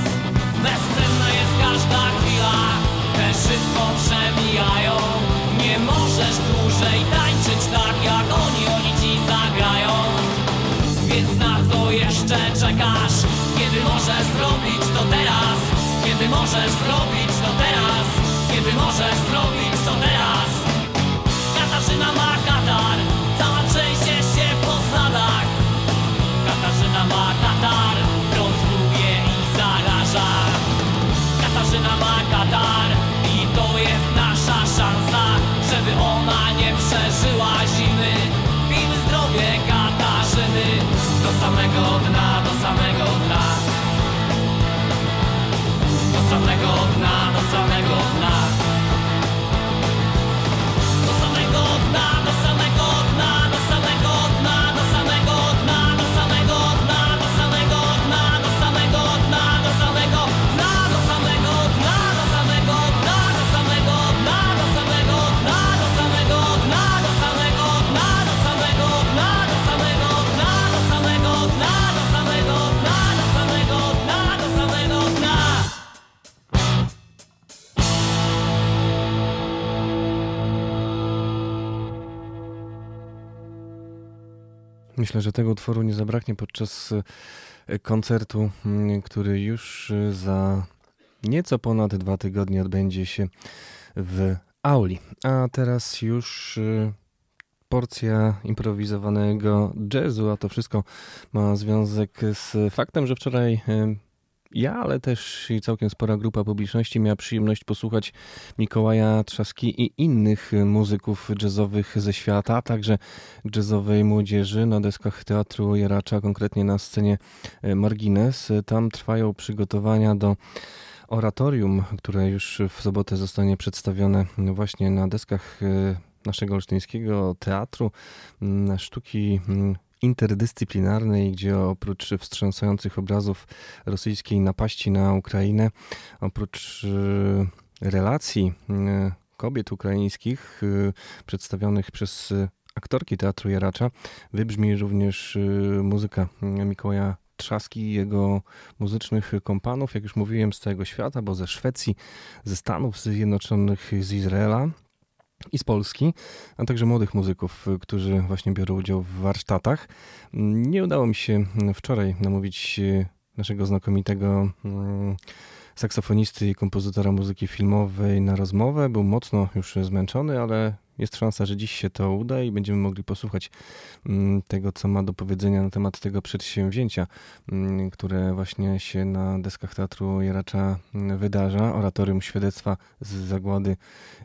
Bezcenna jest każda chwila Te szybko przemijają Nie możesz dłużej tańczyć tak jak oni Oni ci zagrają Więc na co jeszcze czekasz? Kiedy możesz zrobić to teraz? Kiedy możesz zrobić to teraz? Kiedy możesz zrobić Myślę, że tego utworu nie zabraknie podczas e, koncertu, mm, który już e, za nieco ponad dwa tygodnie odbędzie się w Auli. A teraz już e, porcja improwizowanego jazzu, a to wszystko ma związek z faktem, że wczoraj ja, ale też całkiem spora grupa publiczności miała przyjemność posłuchać Mikołaja Trzaski i innych muzyków jazzowych ze świata, a także jazzowej młodzieży na deskach Teatru Jaracza, konkretnie na scenie Margines. Tam trwają przygotowania do oratorium, które już w sobotę zostanie przedstawione właśnie na deskach naszego olsztyńskiego teatru. Sztuki interdyscyplinarnej, gdzie oprócz wstrząsających obrazów rosyjskiej napaści na Ukrainę, oprócz e, relacji e, kobiet ukraińskich e, przedstawionych przez aktorki Teatru Jaracza, wybrzmi również muzyka Mikołaja Trzaski i jego muzycznych kompanów, jak już mówiłem, z całego świata, bo ze Szwecji, ze Stanów Zjednoczonych, z Izraela, i z Polski, a także młodych muzyków, którzy właśnie biorą udział w warsztatach. Nie udało mi się wczoraj namówić naszego znakomitego mm, saksofonisty i kompozytora muzyki filmowej na rozmowę. Był mocno już zmęczony, ale jest szansa, że dziś się to uda i będziemy mogli posłuchać mm, tego, co ma do powiedzenia na temat tego przedsięwzięcia, mm, które właśnie się na deskach Teatru Jaracza mm, wydarza. Oratorium Świadectwa z Zagłady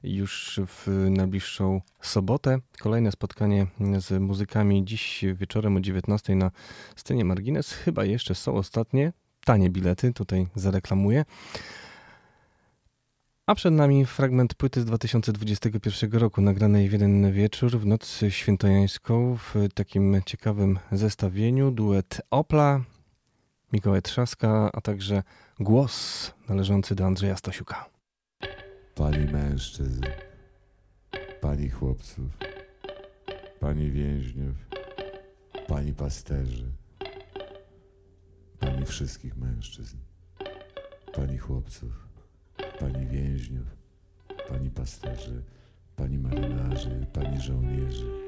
już w najbliższą sobotę. Kolejne spotkanie z muzykami dziś wieczorem o 19 na scenie Margines. Chyba jeszcze są ostatnie, tanie bilety, tutaj zareklamuję. A przed nami fragment płyty z 2021 roku, nagranej w jeden wieczór w noc świętojańską w takim ciekawym zestawieniu. Duet Opla, Mikołaj Trzaska, a także głos należący do Andrzeja Stasiuka. Pani mężczyzn, pani chłopców, pani więźniów, pani pasterzy, pani wszystkich mężczyzn, pani chłopców pani więźniów, pani pasterzy, pani marynarzy, pani żołnierzy.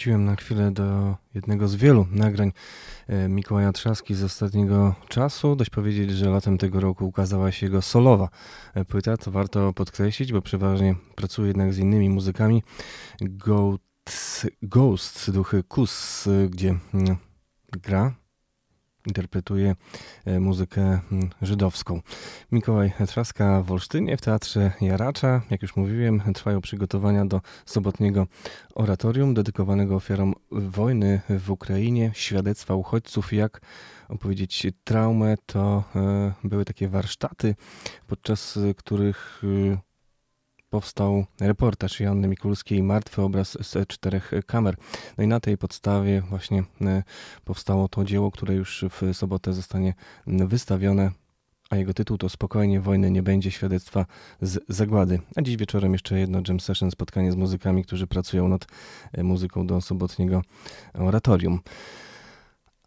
Wróciłem na chwilę do jednego z wielu nagrań e, Mikołaja Trzaski z ostatniego czasu. Dość powiedzieć, że latem tego roku ukazała się jego solowa e, płyta, to warto podkreślić, bo przeważnie pracuje jednak z innymi muzykami. Ghost, Ghost duchy Kus, gdzie mm, gra interpretuje e, muzykę mm, żydowską. Mikołaj Trzaska w Olsztynie w Teatrze Jaracza. Jak już mówiłem, trwają przygotowania do sobotniego oratorium dedykowanego ofiarom wojny w Ukrainie, świadectwa uchodźców, jak opowiedzieć traumę. To e, były takie warsztaty, podczas których e, powstał reportaż Joanny Mikulskiej Martwy obraz z czterech kamer. No i na tej podstawie właśnie e, powstało to dzieło, które już w sobotę zostanie wystawione a jego tytuł to Spokojnie, wojny nie będzie, świadectwa z zagłady. A dziś wieczorem jeszcze jedno jam session, spotkanie z muzykami, którzy pracują nad e, muzyką do sobotniego oratorium.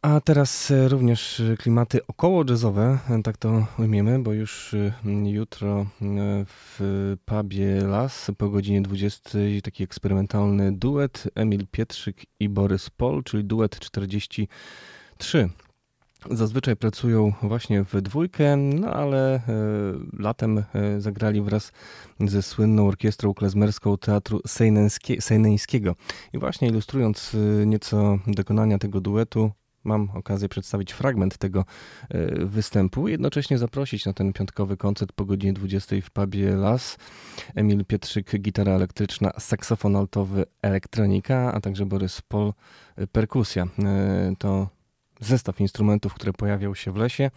A teraz e, również e, klimaty około jazzowe, e, tak to ujmiemy, bo już jutro w pubie Las po godzinie 20 taki eksperymentalny duet Emil Pietrzyk i Borys Pol, czyli duet 43. Zazwyczaj pracują właśnie w dwójkę, no ale latem zagrali wraz ze słynną orkiestrą klezmerską Teatru Sejneńskiego. I właśnie ilustrując nieco dokonania tego duetu, mam okazję przedstawić fragment tego e, występu, jednocześnie zaprosić na ten piątkowy koncert po godzinie 20 w pubie Las. Emil Pietrzyk, gitara elektryczna, saksofon altowy, elektronika, a także Borys Pol, e, perkusja. E, to zestaw instrumentów, które pojawią się w lesie.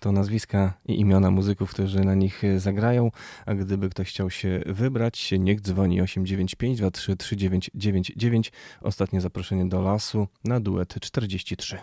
To nazwiska i imiona muzyków, którzy na nich zagrają. A gdyby ktoś chciał się wybrać, niech dzwoni 895 23 3999. Ostatnie zaproszenie do lasu na duet 43.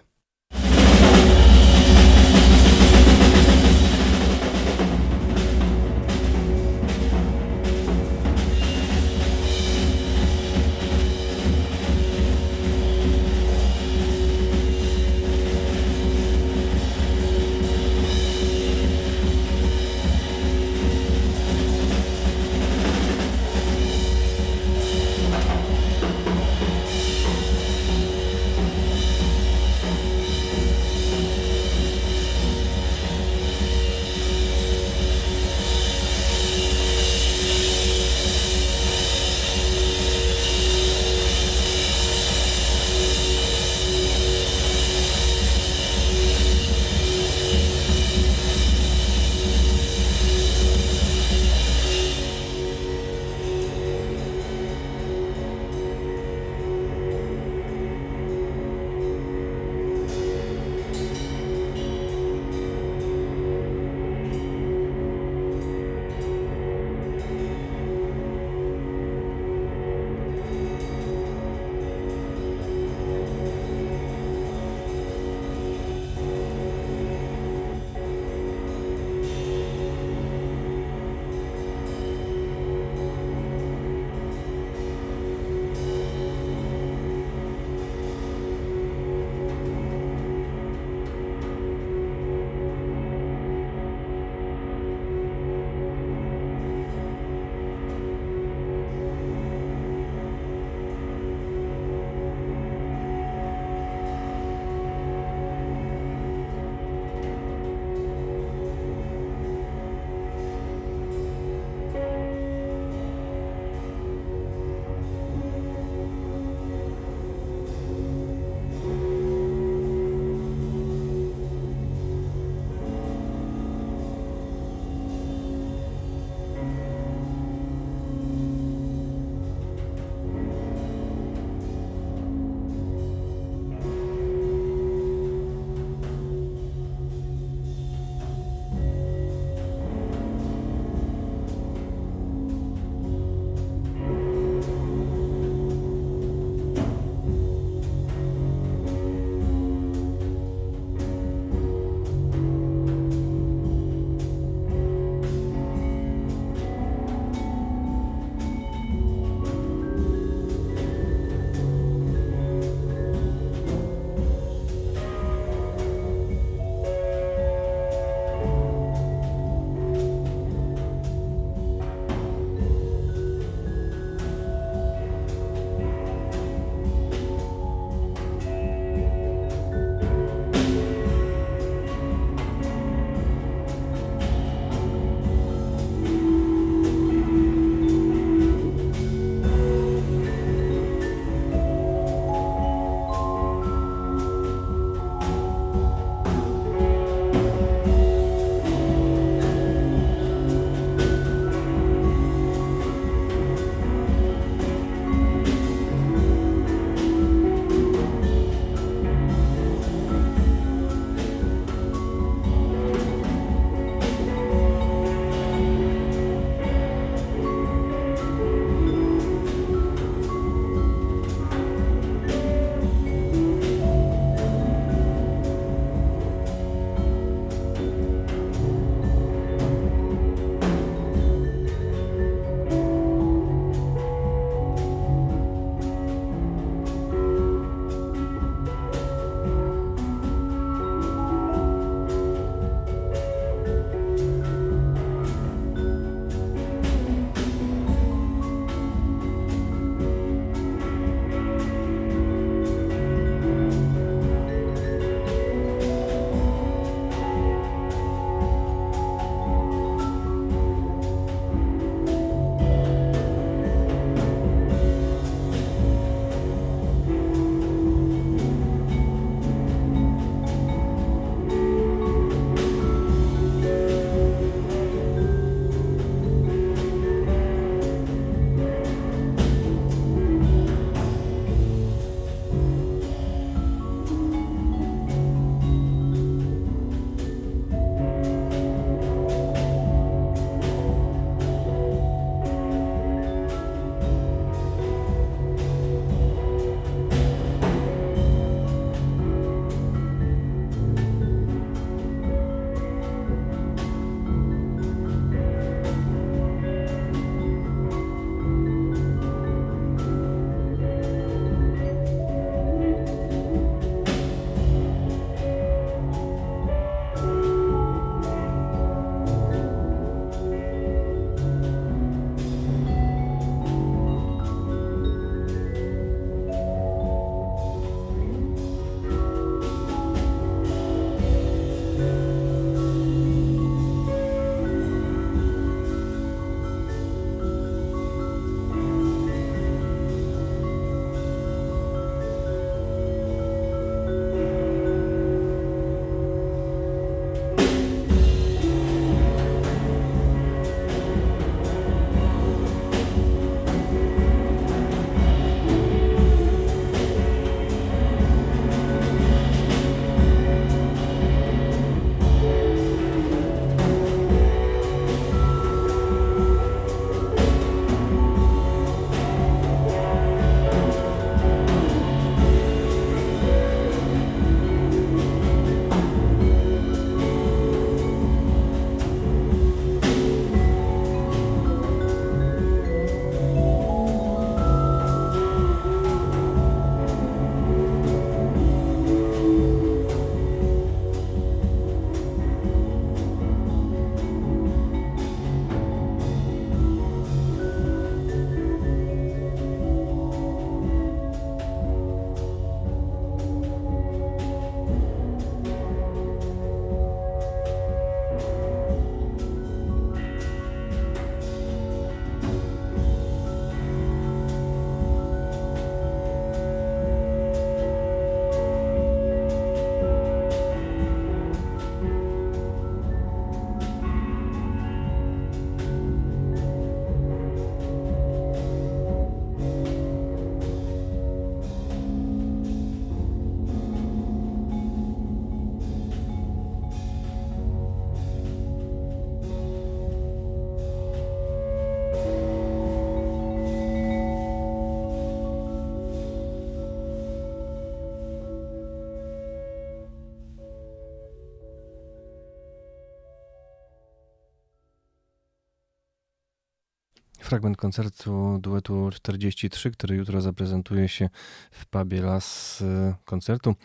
fragment koncertu duetu 43, który jutro zaprezentuje się w pubie Las koncertu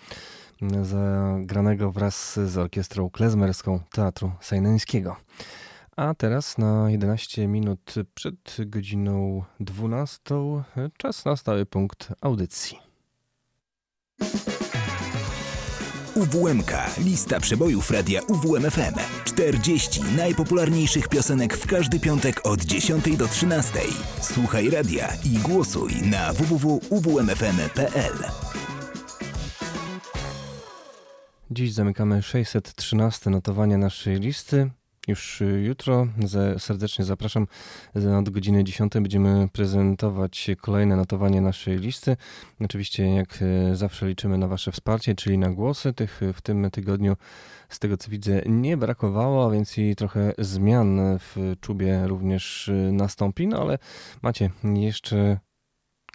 zagranego wraz z orkiestrą klezmerską Teatru Sejneńskiego. A teraz na 11 minut przed godziną 12 czas na stały punkt audycji. UWMK. Lista przebojów radia UWMFM. 40 najpopularniejszych piosenek w każdy piątek od 10 do 13. Słuchaj radia i głosuj na www.uwmfm.pl. Dziś zamykamy 613 notowania naszej listy. Już jutro serdecznie zapraszam. Od godziny 10 będziemy prezentować kolejne notowanie naszej listy. Oczywiście, jak zawsze, liczymy na Wasze wsparcie, czyli na głosy. Tych w tym tygodniu, z tego co widzę, nie brakowało, a więc i trochę zmian w czubie również nastąpi. No ale macie jeszcze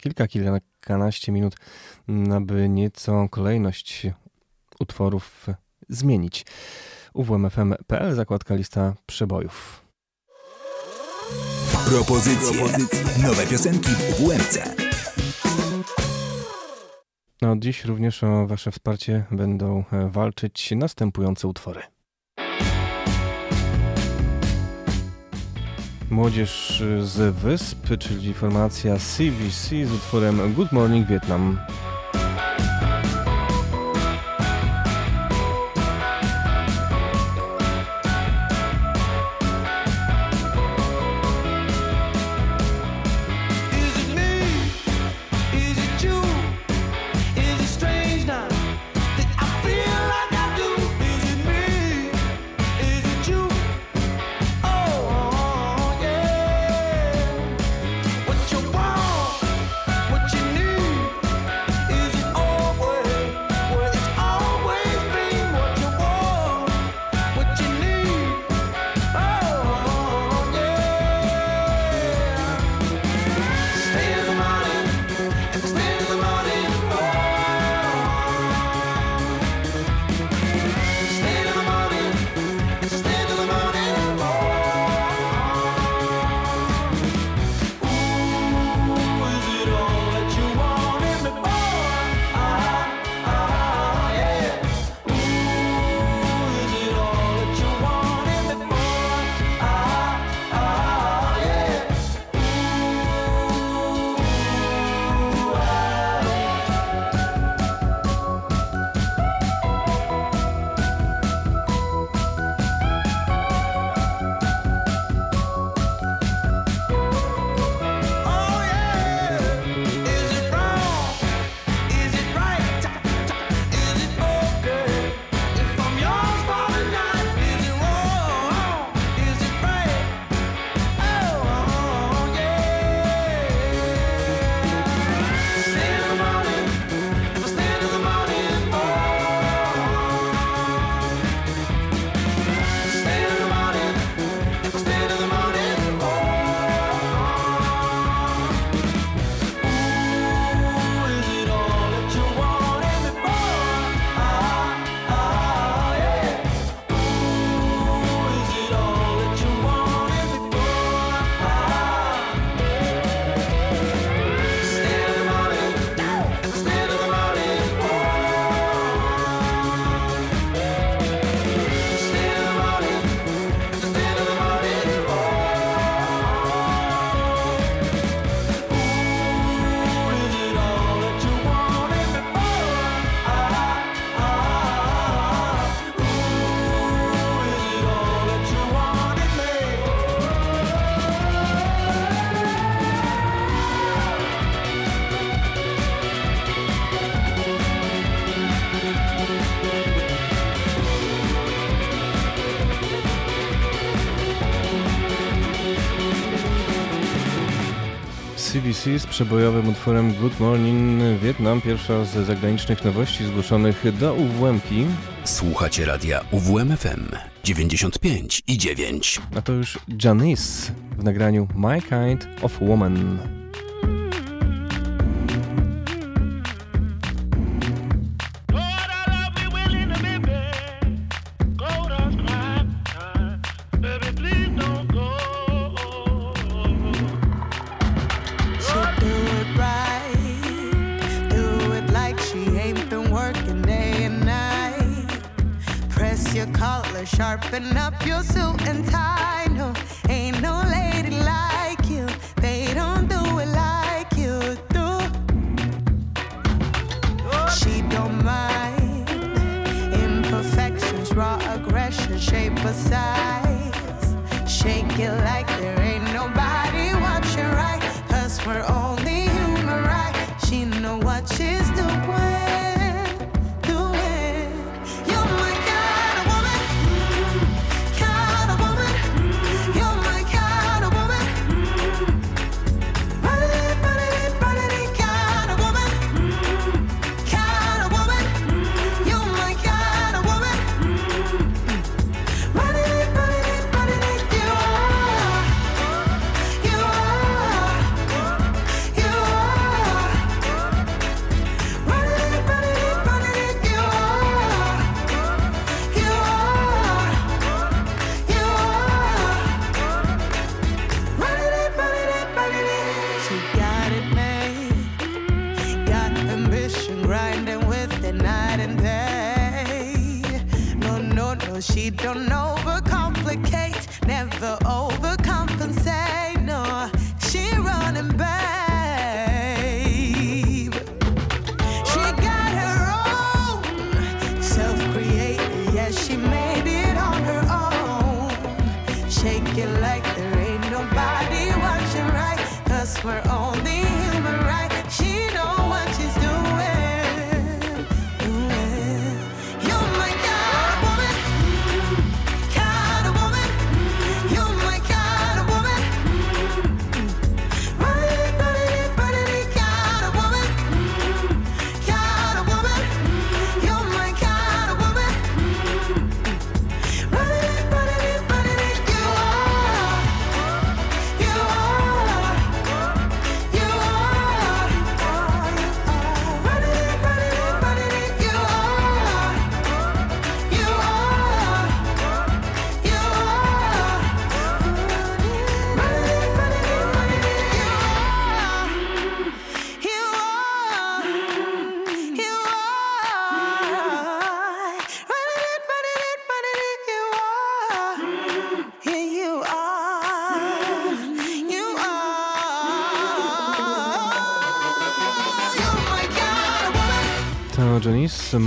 kilka, kilkanaście minut, aby nieco kolejność utworów zmienić. uwmfm.pl, zakładka lista przebojów. Propozycje. Nowe piosenki w UWMC. No, dziś również o Wasze wsparcie będą walczyć następujące utwory. Młodzież z Wysp, czyli formacja CVC z utworem Good Morning Vietnam. CBC z przebojowym utworem Good Morning Vietnam, pierwsza z zagranicznych nowości zgłoszonych do UWM-ki. Słuchacie radia UWM-FM 95 i 9. A to już Janice w nagraniu My Kind of Woman. beside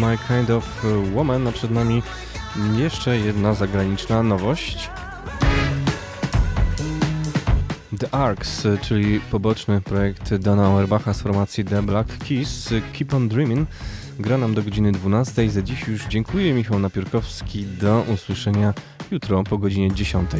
My Kind of Woman, a przed nami jeszcze jedna zagraniczna nowość. The Arcs, czyli poboczny projekt Dana Auerbacha z formacji The Black Keys, Keep on Dreaming, gra nam do godziny 12. Za dziś już dziękuję, Michał Napiórkowski. Do usłyszenia jutro po godzinie 10.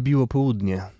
Wybiło południe.